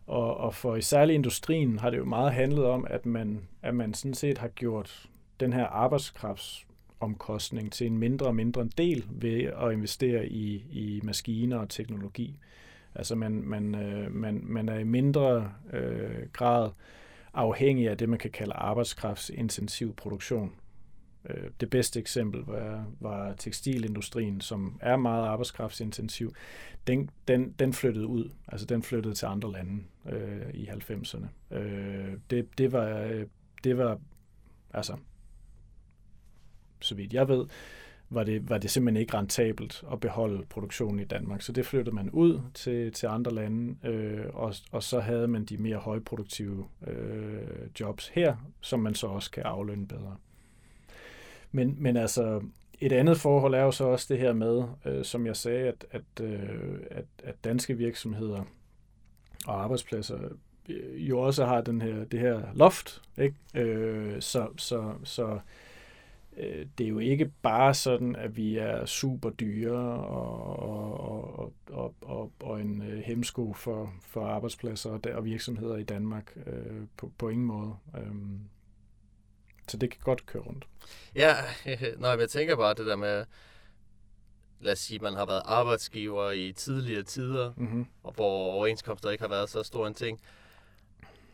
Speaker 2: Og, og for i særlig industrien har det jo meget handlet om, at man, at man sådan set har gjort den her arbejdskraftsomkostning til en mindre og mindre del ved at investere i, i maskiner og teknologi. Altså man, man, øh, man, man er i mindre øh, grad afhængig af det, man kan kalde arbejdskraftsintensiv produktion. Øh, det bedste eksempel var, var tekstilindustrien, som er meget arbejdskraftsintensiv. Den, den, den flyttede ud, altså den flyttede til andre lande øh, i 90'erne. Øh, det, det, var, det var, altså, så vidt jeg ved, var det, var det simpelthen ikke rentabelt at beholde produktionen i Danmark. Så det flyttede man ud til, til andre lande, øh, og, og så havde man de mere højproduktive øh, jobs her, som man så også kan aflønne bedre. Men, men altså, et andet forhold er jo så også det her med, øh, som jeg sagde, at, at, øh, at, at danske virksomheder og arbejdspladser øh, jo også har den her, det her loft. Ikke? Øh, så så, så øh, det er jo ikke bare sådan, at vi er super dyre og, og, og, og, og, og en øh, hemsko for, for arbejdspladser og, og virksomheder i Danmark øh, på, på ingen måde. Øh, så det kan godt køre rundt.
Speaker 1: Ja, når jeg tænker bare det der med, lad os sige, man har været arbejdsgiver i tidligere tider, mm-hmm. og hvor overenskomster ikke har været så stor en ting,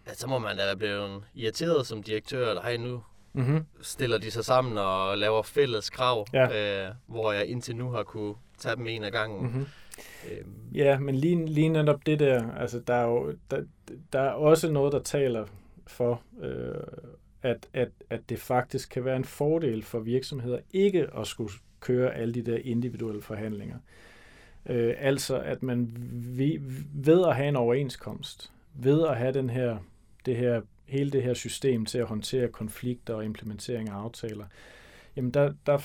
Speaker 1: at så må man da blevet irriteret som direktør, eller hej nu mm-hmm. stiller de sig sammen og laver fælles krav, ja. øh, hvor jeg indtil nu har kunne tage dem en af gangen. Mm-hmm.
Speaker 2: Øhm. Ja, men lige, lige netop det der, altså der er jo der, der er også noget, der taler for, øh, at, at, at det faktisk kan være en fordel for virksomheder ikke at skulle køre alle de der individuelle forhandlinger. Øh, altså at man ved at have en overenskomst, ved at have den her, det her, hele det her system til at håndtere konflikter og implementering af aftaler, jamen der, der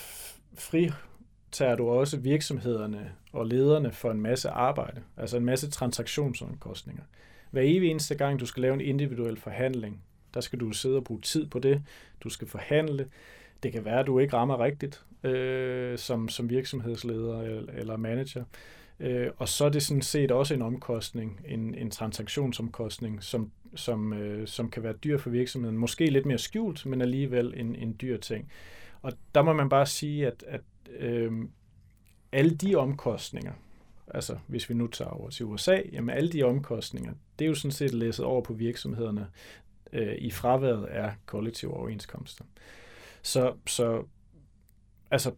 Speaker 2: fritager du også virksomhederne og lederne for en masse arbejde, altså en masse transaktionsomkostninger. Hver evig eneste gang, du skal lave en individuel forhandling, der skal du sidde og bruge tid på det. Du skal forhandle. Det kan være, at du ikke rammer rigtigt øh, som, som virksomhedsleder eller, eller manager. Øh, og så er det sådan set også en omkostning, en, en transaktionsomkostning, som, som, øh, som kan være dyr for virksomheden. Måske lidt mere skjult, men alligevel en, en dyr ting. Og der må man bare sige, at, at øh, alle de omkostninger, altså hvis vi nu tager over til USA, jamen alle de omkostninger, det er jo sådan set læsset over på virksomhederne, øh, i fraværet af kollektive overenskomster. Så, så altså,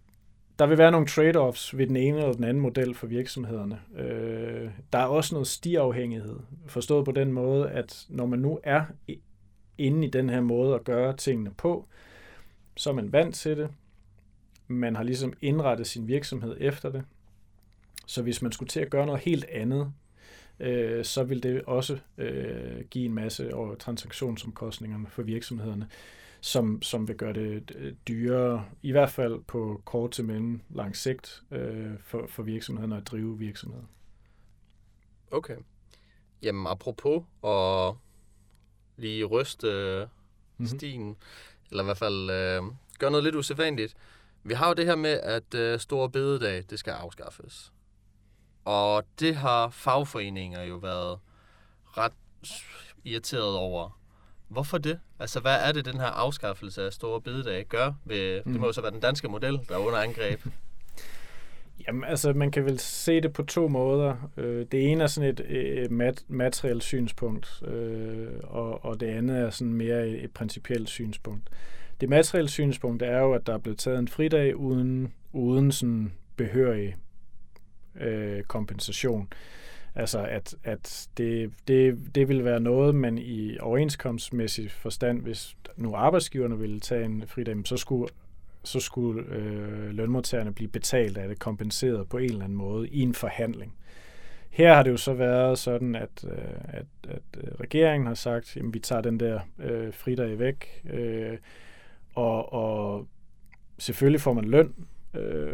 Speaker 2: der vil være nogle trade-offs ved den ene eller den anden model for virksomhederne. Øh, der er også noget stiafhængighed, forstået på den måde, at når man nu er inde i den her måde at gøre tingene på, så er man vant til det. Man har ligesom indrettet sin virksomhed efter det. Så hvis man skulle til at gøre noget helt andet, øh, så vil det også øh, give en masse over transaktionsomkostningerne for virksomhederne, som, som vil gøre det øh, dyrere, i hvert fald på kort til mellem lang sigt, øh, for, for virksomhederne at drive virksomheder.
Speaker 1: Okay. Jamen apropos og lige ryste øh, mm-hmm. stigen, eller i hvert fald øh, gøre noget lidt usædvanligt. Vi har jo det her med, at øh, store bededag, det skal afskaffes. Og det har fagforeninger jo været ret irriteret over. Hvorfor det? Altså, hvad er det, den her afskaffelse af store bededag gør? Ved, mm. Det må jo så være den danske model, der er under angreb.
Speaker 2: Jamen, altså, man kan vel se det på to måder. Øh, det ene er sådan et, et mat, materielt synspunkt, øh, og, og det andet er sådan mere et, et principielt synspunkt. Det materielle synspunkt er jo, at der er blevet taget en fridag uden, uden sådan behørig øh, kompensation. Altså at, at det, det, det vil være noget, man i overenskomstmæssig forstand, hvis nu arbejdsgiverne ville tage en fridag, så skulle så skulle øh, lønmodtagerne blive betalt af det, kompenseret på en eller anden måde i en forhandling. Her har det jo så været sådan, at, øh, at, at øh, regeringen har sagt, at vi tager den der øh, fridag væk, øh, og, og selvfølgelig får man løn øh,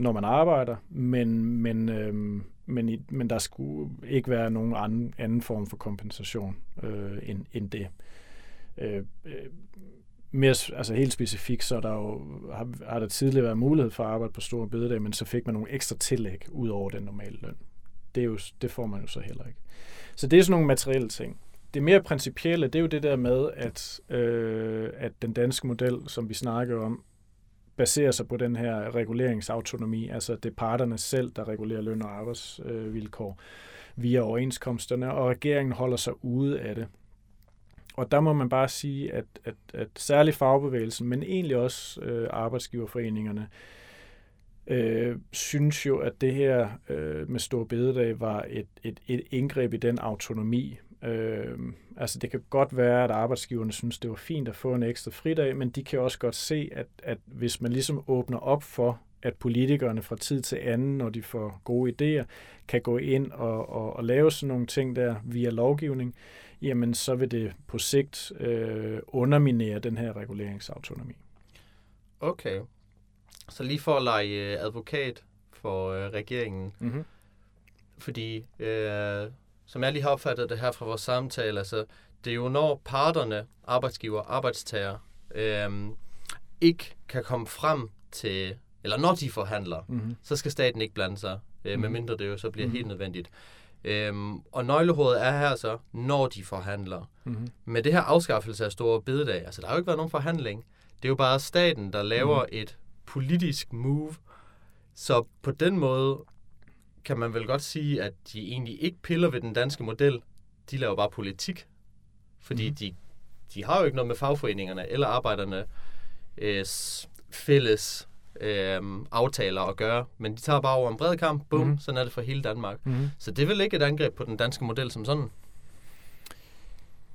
Speaker 2: når man arbejder, men, men, øh, men, i, men der skulle ikke være nogen anden, anden form for kompensation øh, end, end det. Øh, øh mere, altså helt specifikt, så der jo, har, har der tidligere været mulighed for at arbejde på store bededag, men så fik man nogle ekstra tillæg ud over den normale løn. Det, er jo, det får man jo så heller ikke. Så det er sådan nogle materielle ting. Det mere principielle, det er jo det der med, at, øh, at den danske model, som vi snakker om, baserer sig på den her reguleringsautonomi, altså det er parterne selv, der regulerer løn og arbejdsvilkår via overenskomsterne, og regeringen holder sig ude af det. Og der må man bare sige, at, at, at særligt fagbevægelsen, men egentlig også øh, arbejdsgiverforeningerne, øh, synes jo, at det her øh, med stor bededag var et, et, et indgreb i den autonomi, Øh, altså det kan godt være, at arbejdsgiverne synes, det var fint at få en ekstra fridag, men de kan også godt se, at, at hvis man ligesom åbner op for at politikerne fra tid til anden, når de får gode idéer, kan gå ind og, og, og lave sådan nogle ting der via lovgivning, jamen så vil det på sigt øh, underminere den her reguleringsautonomi.
Speaker 1: Okay. Så lige for at lege øh, advokat for øh, regeringen,
Speaker 2: Mm-hmm.
Speaker 1: fordi øh, som jeg lige har opfattet det her fra vores samtale, altså det er jo når parterne, arbejdsgiver, arbejdstager, øh, ikke kan komme frem til, eller når de forhandler,
Speaker 2: Mm-hmm.
Speaker 1: så skal staten ikke blande sig, øh,
Speaker 2: Mhm.
Speaker 1: medmindre det jo så bliver
Speaker 2: Mhm.
Speaker 1: helt nødvendigt. Øhm, og nøglehovedet er her så, når de forhandler.
Speaker 2: Mm-hmm.
Speaker 1: Med det her afskaffelse af store bededag, altså der har jo ikke været nogen forhandling. Det er jo bare staten, der laver
Speaker 2: Mhm.
Speaker 1: et politisk move. Så på den måde kan man vel godt sige, at de egentlig ikke piller ved den danske model. De laver bare politik. Fordi
Speaker 2: Mhm.
Speaker 1: de, de har jo ikke noget med fagforeningerne eller arbejderne øh, fælles øh, aftaler at gøre. Men de tager bare over en bred kamp. Bum,
Speaker 2: Mhm.
Speaker 1: sådan er det for hele Danmark.
Speaker 2: Mm-hmm.
Speaker 1: Så det er vel ikke et angreb på den danske model som sådan?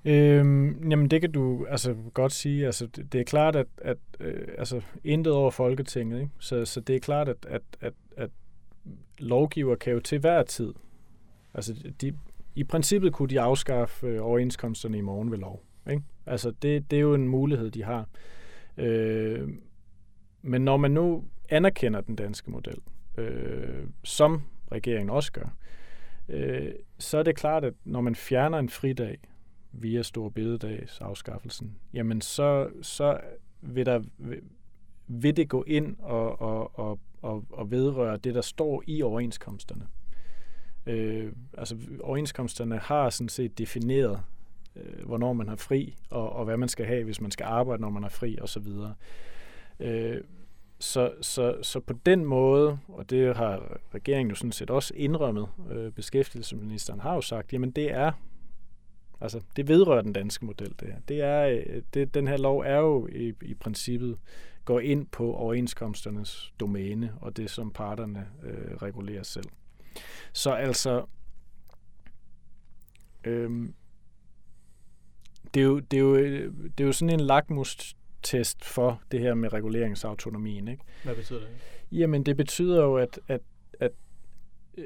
Speaker 2: Øhm, jamen det kan du altså godt sige. Altså det, det er klart at, at øh, altså intet over Folketinget, ikke? Så, så det er klart at, at, at, at lovgiver kan jo til hver tid. Altså de, i princippet kunne de afskaffe øh, overenskomsterne i morgen ved lov. Ikke? Altså det, det er jo en mulighed de har. Øh, men når man nu anerkender den danske model, øh, som regeringen også gør, øh, så er det klart, at når man fjerner en fridag, via Stor Bededags afskaffelsen, jamen så, så vil, der, vil, vil det gå ind og, og, og, og, og vedrører det, der står i overenskomsterne. Øh, altså overenskomsterne har sådan set defineret, øh, hvornår man har fri, og, og hvad man skal have, hvis man skal arbejde, når man er fri, osv. Øh, så, så, så på den måde, og det har regeringen jo sådan set også indrømmet, øh, beskæftigelsesministeren har jo sagt, jamen det er Altså, det vedrører den danske model, det her. Det er, øh, det, den her lov er jo i, i princippet går ind på overenskomsternes domæne, og det som parterne øh, regulerer selv. Så altså, øhm, det, er jo, det, er jo, det er jo sådan en lakmustest for det her med reguleringsautonomien, ikke?
Speaker 1: Hvad betyder det?
Speaker 2: Jamen, det betyder jo, at, at, at øh,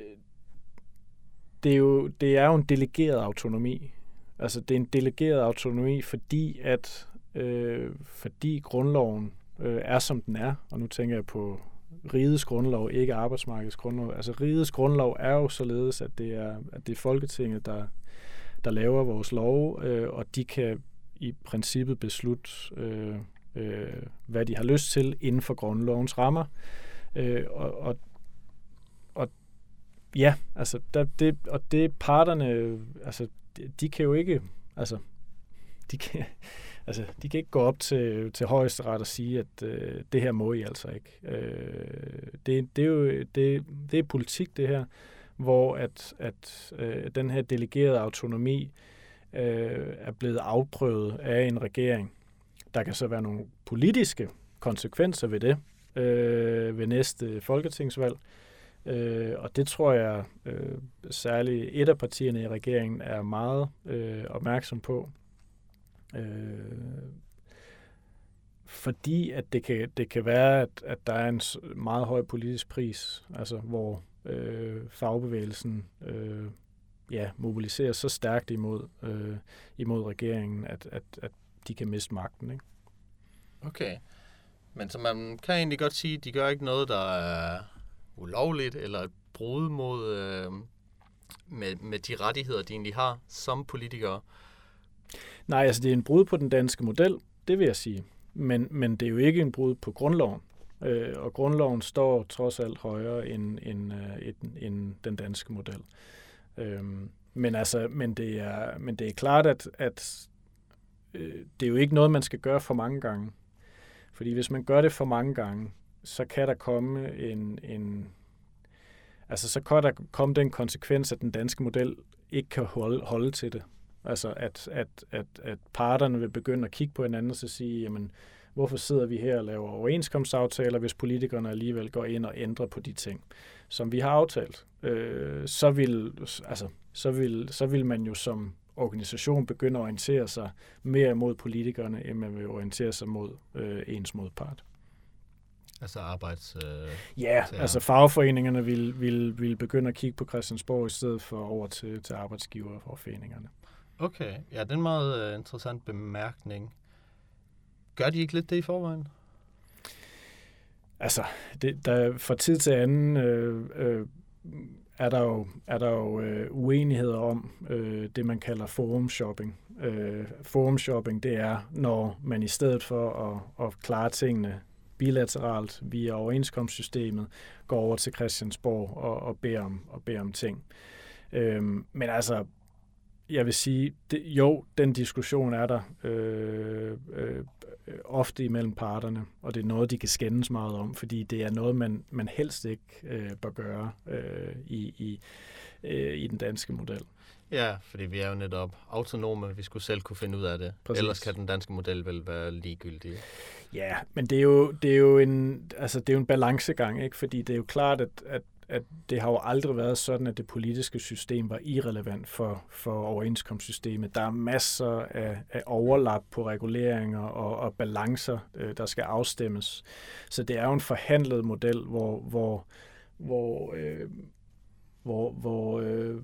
Speaker 2: det, er jo, det er jo en delegeret autonomi. Altså, det er en delegeret autonomi, fordi at øh, fordi grundloven øh, er, som den er, og nu tænker jeg på rigets grundlov, ikke arbejdsmarkedets grundlov. Altså, rigets grundlov er jo således, at det er, at det er Folketinget, der, der laver vores lov, øh, og de kan i princippet beslutte, øh, øh, hvad de har lyst til inden for grundlovens rammer. Øh, og, og, og ja, altså, der, det, og det parterne, øh, altså, de, de kan jo ikke, altså, de kan, altså, de kan ikke gå op til, til højesteret og sige, at øh, det her må I altså ikke. Øh, det, det, er jo det, det er politik, det her, hvor at, at øh, den her delegerede autonomi øh, er blevet afprøvet af en regering. Der kan så være nogle politiske konsekvenser ved det øh, ved næste folketingsvalg. Øh, og det tror jeg øh, særligt et af partierne i regeringen er meget øh, opmærksom på. Øh, fordi at det kan, det kan være, at, at der er en meget høj politisk pris, altså hvor øh, fagbevægelsen øh, ja, mobiliserer så stærkt imod, øh, imod regeringen, at, at, at de kan miste magten. Ikke?
Speaker 1: Okay. Men så man kan egentlig godt sige, at de gør ikke noget, der er ulovligt eller et brud mod øh, med, med de rettigheder, de egentlig har som politikere.
Speaker 2: Nej, altså det er en brud på den danske model, det vil jeg sige. Men, men det er jo ikke en brud på grundloven. Øh, og grundloven står trods alt højere end, end, øh, end, end den danske model. Øh, men, altså, men, det er, men det er klart, at, at øh, det er jo ikke noget, man skal gøre for mange gange. Fordi hvis man gør det for mange gange, så kan der komme en, en altså så kan der komme den konsekvens, at den danske model ikke kan holde, holde til det. Altså at, at, at, at parterne vil begynde at kigge på hinanden og så sige, jamen, hvorfor sidder vi her og laver overenskomstaftaler, hvis politikerne alligevel går ind og ændrer på de ting, som vi har aftalt. Øh, så, vil, altså, så, vil, så vil man jo som organisation begynde at orientere sig mere mod politikerne, end man vil orientere sig mod øh, ens modpart.
Speaker 3: Altså arbejds... Øh,
Speaker 2: ja, altså fagforeningerne vil, vil, vil begynde at kigge på Christiansborg i stedet for over til, til arbejdsgiverforeningerne.
Speaker 3: Okay, ja, det er en meget uh, interessant bemærkning. Gør de ikke lidt det i forvejen?
Speaker 2: Altså, det, der, fra tid til anden øh, øh, er der jo, er der jo øh, uenigheder om øh, det, man kalder forum shopping. Øh, forum shopping, det er, når man i stedet for at, at klare tingene bilateralt via overenskomstsystemet, går over til Christiansborg og, og, beder, om, og beder om ting. Øhm, men altså, jeg vil sige, det, jo, den diskussion er der øh, øh, ofte imellem parterne, og det er noget, de kan skændes meget om, fordi det er noget, man, man helst ikke øh, bør gøre øh, i, i, øh, i den danske model.
Speaker 3: Ja, fordi vi er jo netop autonome, vi skulle selv kunne finde ud af det. Præcis. Ellers kan den danske model vel være ligegyldig.
Speaker 2: Ja, men det er jo, det er jo en, altså det er jo en balancegang, ikke? fordi det er jo klart, at, at at det har jo aldrig været sådan, at det politiske system var irrelevant for, for overenskomstsystemet. Der er masser af, af overlap på reguleringer og, og balancer, øh, der skal afstemmes. Så det er jo en forhandlet model, hvor, hvor, hvor, øh, hvor, hvor øh,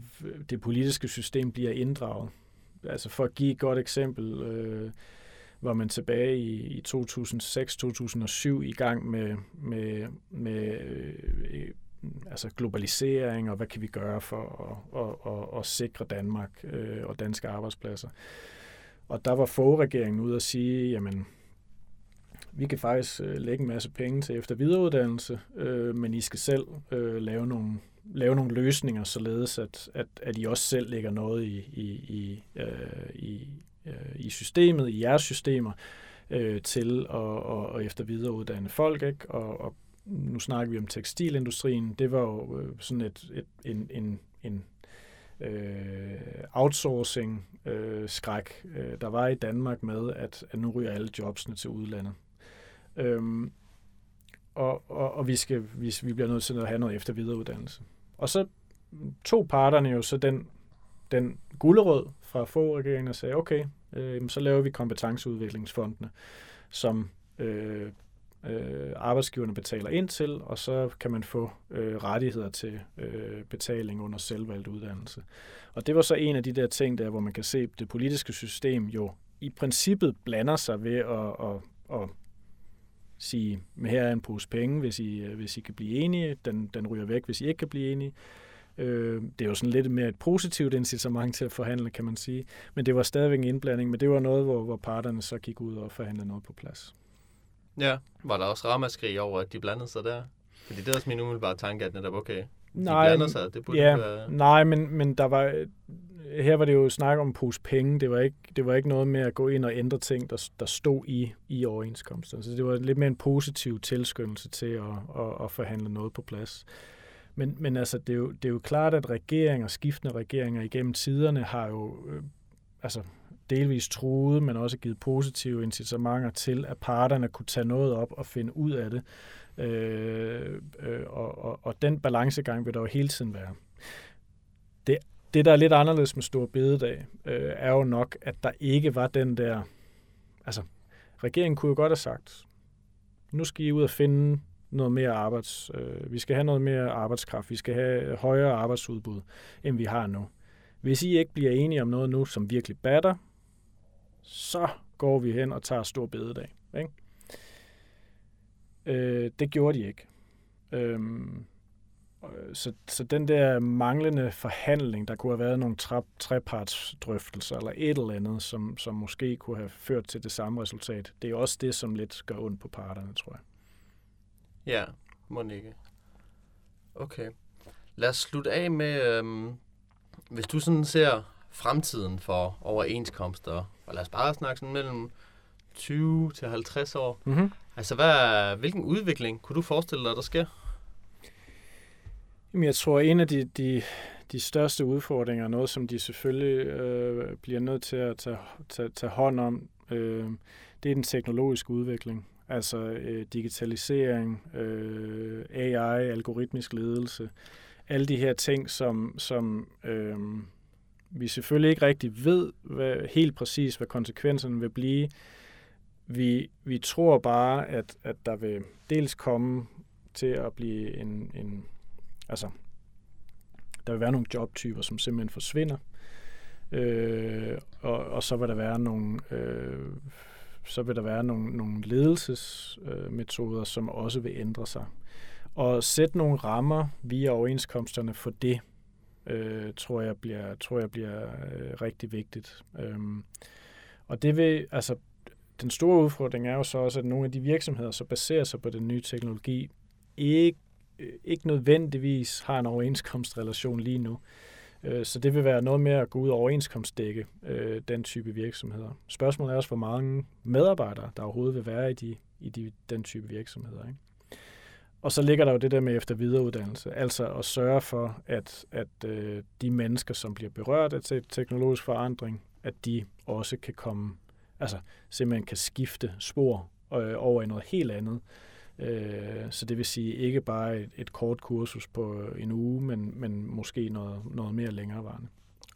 Speaker 2: det politiske system bliver inddraget. Altså for at give et godt eksempel, øh, var man tilbage i, i 2006-2007 i gang med, med, med øh, altså globalisering, og hvad kan vi gøre for at, at, at, at sikre Danmark øh, og danske arbejdspladser. Og der var forregeringen ude at sige, jamen, vi kan faktisk øh, lægge en masse penge til efter videreuddannelse, øh, men I skal selv øh, lave, nogle, lave nogle løsninger, således at, at, at I også selv lægger noget i, i, i, øh, i, øh, i systemet, i jeres systemer, øh, til at, og, og efter videreuddanne folk, ikke? Og, og nu snakker vi om tekstilindustrien, det var jo øh, sådan et, et, en, en, en øh, outsourcing øh, skræk, øh, der var i Danmark med, at, at nu ryger alle jobsene til udlandet. Øhm, og, og, og vi, skal, vi, vi bliver nødt til at have noget efter videreuddannelse. Og så tog parterne jo så den, den gulderød fra få regeringen og sagde, okay, øh, så laver vi kompetenceudviklingsfondene, som øh, øh, arbejdsgiverne betaler ind til, og så kan man få øh, rettigheder til øh, betaling under selvvalgt uddannelse. Og det var så en af de der ting der, hvor man kan se, at det politiske system jo i princippet blander sig ved at, at, at sige, at her er en pose penge, hvis I, øh, hvis I kan blive enige, den, den ryger væk, hvis I ikke kan blive enige. Øh, det er jo sådan lidt mere et positivt incitament til at forhandle, kan man sige. Men det var stadigvæk en indblanding, men det var noget, hvor, hvor parterne så gik ud og forhandlede noget på plads.
Speaker 3: Ja, var der også ramaskrig over, at de blandede sig der? Fordi det er også min umiddelbare tanke, at netop, okay, de
Speaker 2: nej,
Speaker 3: blander sig, det burde
Speaker 2: ja,
Speaker 3: være...
Speaker 2: Nej, men, men der var, her var det jo snak om pose penge. Det var, ikke, det var ikke noget med at gå ind og ændre ting, der, der stod i, i overenskomsten. Så det var lidt mere en positiv tilskyndelse til at, at, at forhandle noget på plads. Men, men altså, det er, jo, det er jo klart, at regeringer, skiftende regeringer igennem tiderne har jo øh, altså, delvis truet, men også givet positive incitamenter til, at parterne kunne tage noget op og finde ud af det. Øh, øh, og, og, og den balancegang vil der jo hele tiden være. Det, det der er lidt anderledes med Stor Bededag, øh, er jo nok, at der ikke var den der... Altså, regeringen kunne jo godt have sagt, nu skal I ud og finde noget mere arbejds... Øh, vi skal have noget mere arbejdskraft, vi skal have højere arbejdsudbud, end vi har nu. Hvis I ikke bliver enige om noget nu, som virkelig batter, så går vi hen og tager stor bededag. Ikke? Øh, det gjorde de ikke. Øhm, øh, så, så den der manglende forhandling, der kunne have været nogle tre, trepartsdrøftelser eller et eller andet, som, som måske kunne have ført til det samme resultat, det er også det, som lidt gør ondt på parterne, tror jeg.
Speaker 3: Ja, må ikke. Okay. Lad os slutte af med, øhm, hvis du sådan ser fremtiden for overenskomster, og lad os bare snakke sådan mellem 20 til 50 år. Mm-hmm. Altså, hvad, hvilken udvikling kunne du forestille dig, der sker?
Speaker 2: Jamen, jeg tror, en af de, de, de største udfordringer, noget som de selvfølgelig øh, bliver nødt til at tage, tage, tage hånd om, øh, det er den teknologiske udvikling. Altså øh, digitalisering, øh, AI, algoritmisk ledelse, alle de her ting, som, som øh, vi selvfølgelig ikke rigtig ved hvad, helt præcis, hvad konsekvenserne vil blive, vi, vi tror bare, at, at der vil dels komme til at blive en, en altså, der vil være nogle jobtyper, som simpelthen forsvinder, øh, og, og så vil der være nogle, øh, så vil der være nogle, nogle ledelsesmetoder, øh, som også vil ændre sig. Og sætte nogle rammer via overenskomsterne for det, øh, tror jeg bliver, tror jeg bliver øh, rigtig vigtigt. Øhm, og det vil, altså, den store udfordring er jo så også, at nogle af de virksomheder, så baserer sig på den nye teknologi, ikke, øh, ikke nødvendigvis har en overenskomstrelation lige nu. Øh, så det vil være noget mere at gå ud og overenskomstdække øh, den type virksomheder. Spørgsmålet er også, hvor mange medarbejdere, der overhovedet vil være i, de, i de, den type virksomheder. Ikke? Og så ligger der jo det der med efter videreuddannelse, altså at sørge for, at, at øh, de mennesker, som bliver berørt af teknologisk forandring, at de også kan komme, altså simpelthen kan skifte spor øh, over i noget helt andet. Øh, så det vil sige ikke bare et, et kort kursus på øh, en uge, men, men måske noget, noget mere længerevarende.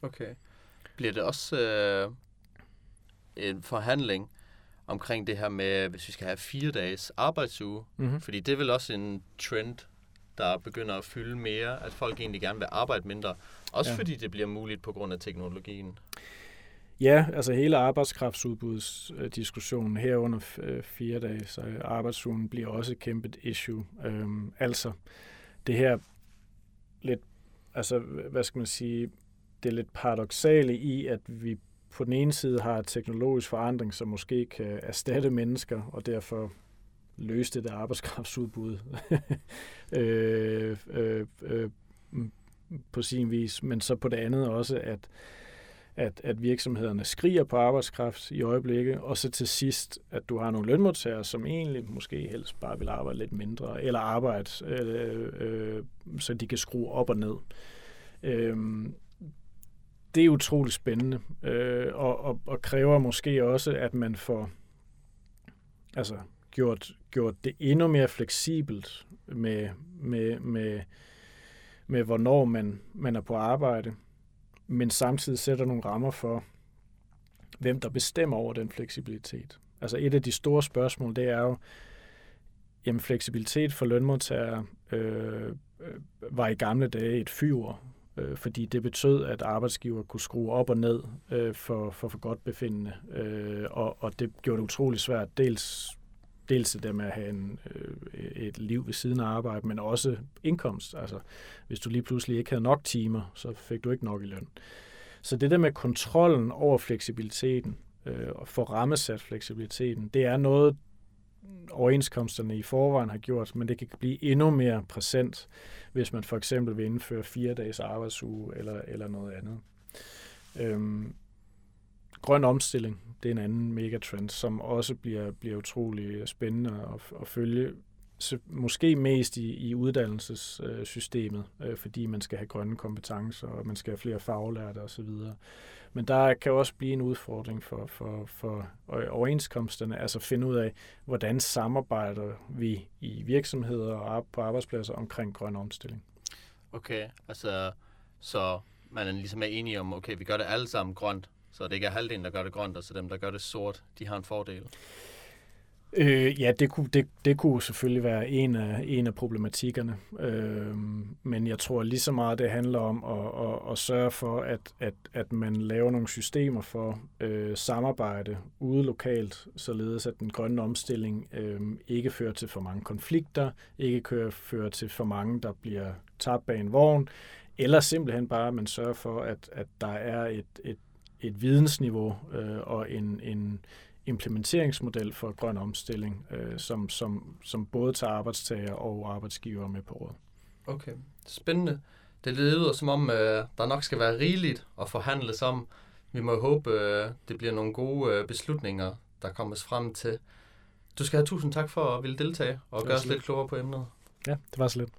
Speaker 3: Okay. Bliver det også øh, en forhandling omkring det her med, hvis vi skal have fire dages arbejdsuge? Mm-hmm. Fordi det er vel også en trend, der begynder at fylde mere, at folk egentlig gerne vil arbejde mindre. Også ja. fordi det bliver muligt på grund af teknologien.
Speaker 2: Ja, altså hele arbejdskraftsudbudsdiskussionen herunder øh, fire dage, så arbejdsugen bliver også et kæmpe issue. Øhm, altså det her lidt, altså hvad skal man sige, det er lidt paradoxale i, at vi på den ene side har teknologisk forandring, som måske kan erstatte mennesker, og derfor løse det der arbejdskraftsudbud øh, øh, øh, på sin vis, men så på det andet også, at at, at virksomhederne skriger på arbejdskraft i øjeblikket, og så til sidst, at du har nogle lønmodtagere, som egentlig måske helst bare vil arbejde lidt mindre, eller arbejde, øh, øh, så de kan skrue op og ned. Øh, det er utrolig spændende, øh, og, og, og kræver måske også, at man får altså, gjort, gjort det endnu mere fleksibelt med, med, med, med hvornår man, man er på arbejde men samtidig sætter nogle rammer for, hvem der bestemmer over den fleksibilitet. Altså et af de store spørgsmål, det er jo, jamen fleksibilitet for lønmodtagere øh, øh var i gamle dage et fyr, øh, fordi det betød, at arbejdsgiver kunne skrue op og ned øh, for, for, for godt befindende. Øh, og, og det gjorde det utrolig svært, dels dels det der med at have en, øh, et liv ved siden af arbejde, men også indkomst. Altså, hvis du lige pludselig ikke havde nok timer, så fik du ikke nok i løn. Så det der med kontrollen over fleksibiliteten, øh, og få rammesat fleksibiliteten, det er noget, overenskomsterne i forvejen har gjort, men det kan blive endnu mere præsent, hvis man for eksempel vil indføre fire dages arbejdsuge eller, eller noget andet. Øhm, grøn omstilling, det er en anden megatrend, som også bliver, bliver utrolig spændende at, at følge. Så måske mest i, i uddannelsessystemet, øh, fordi man skal have grønne kompetencer, og man skal have flere faglærte osv. Men der kan også blive en udfordring for, for, for overenskomsterne, altså finde ud af, hvordan samarbejder vi i virksomheder og på arbejdspladser omkring grøn omstilling.
Speaker 3: Okay, altså så man er ligesom er enige om, okay, vi gør det alle sammen grønt, så det ikke er halvdelen, der gør det grønt, og så dem, der gør det sort, de har en fordel.
Speaker 2: Øh, ja, det kunne, det, det kunne selvfølgelig være en af, en af problematikkerne. Øh, men jeg tror lige så meget, det handler om at, at, at sørge for, at, at, at man laver nogle systemer for øh, samarbejde ude lokalt, således at den grønne omstilling øh, ikke fører til for mange konflikter, ikke kører, fører til for mange, der bliver tabt bag en vogn, eller simpelthen bare, at man sørger for, at, at der er et, et et vidensniveau øh, og en, en implementeringsmodel for grøn omstilling, øh, som, som, som både tager arbejdstager og arbejdsgiver med på råd.
Speaker 3: Okay, spændende. Det lyder som om, øh, der nok skal være rigeligt at forhandle om. Vi må håbe, øh, det bliver nogle gode øh, beslutninger, der kommer frem til. Du skal have tusind tak for at ville deltage og gøre os lidt klogere på emnet.
Speaker 2: Ja, det var så lidt.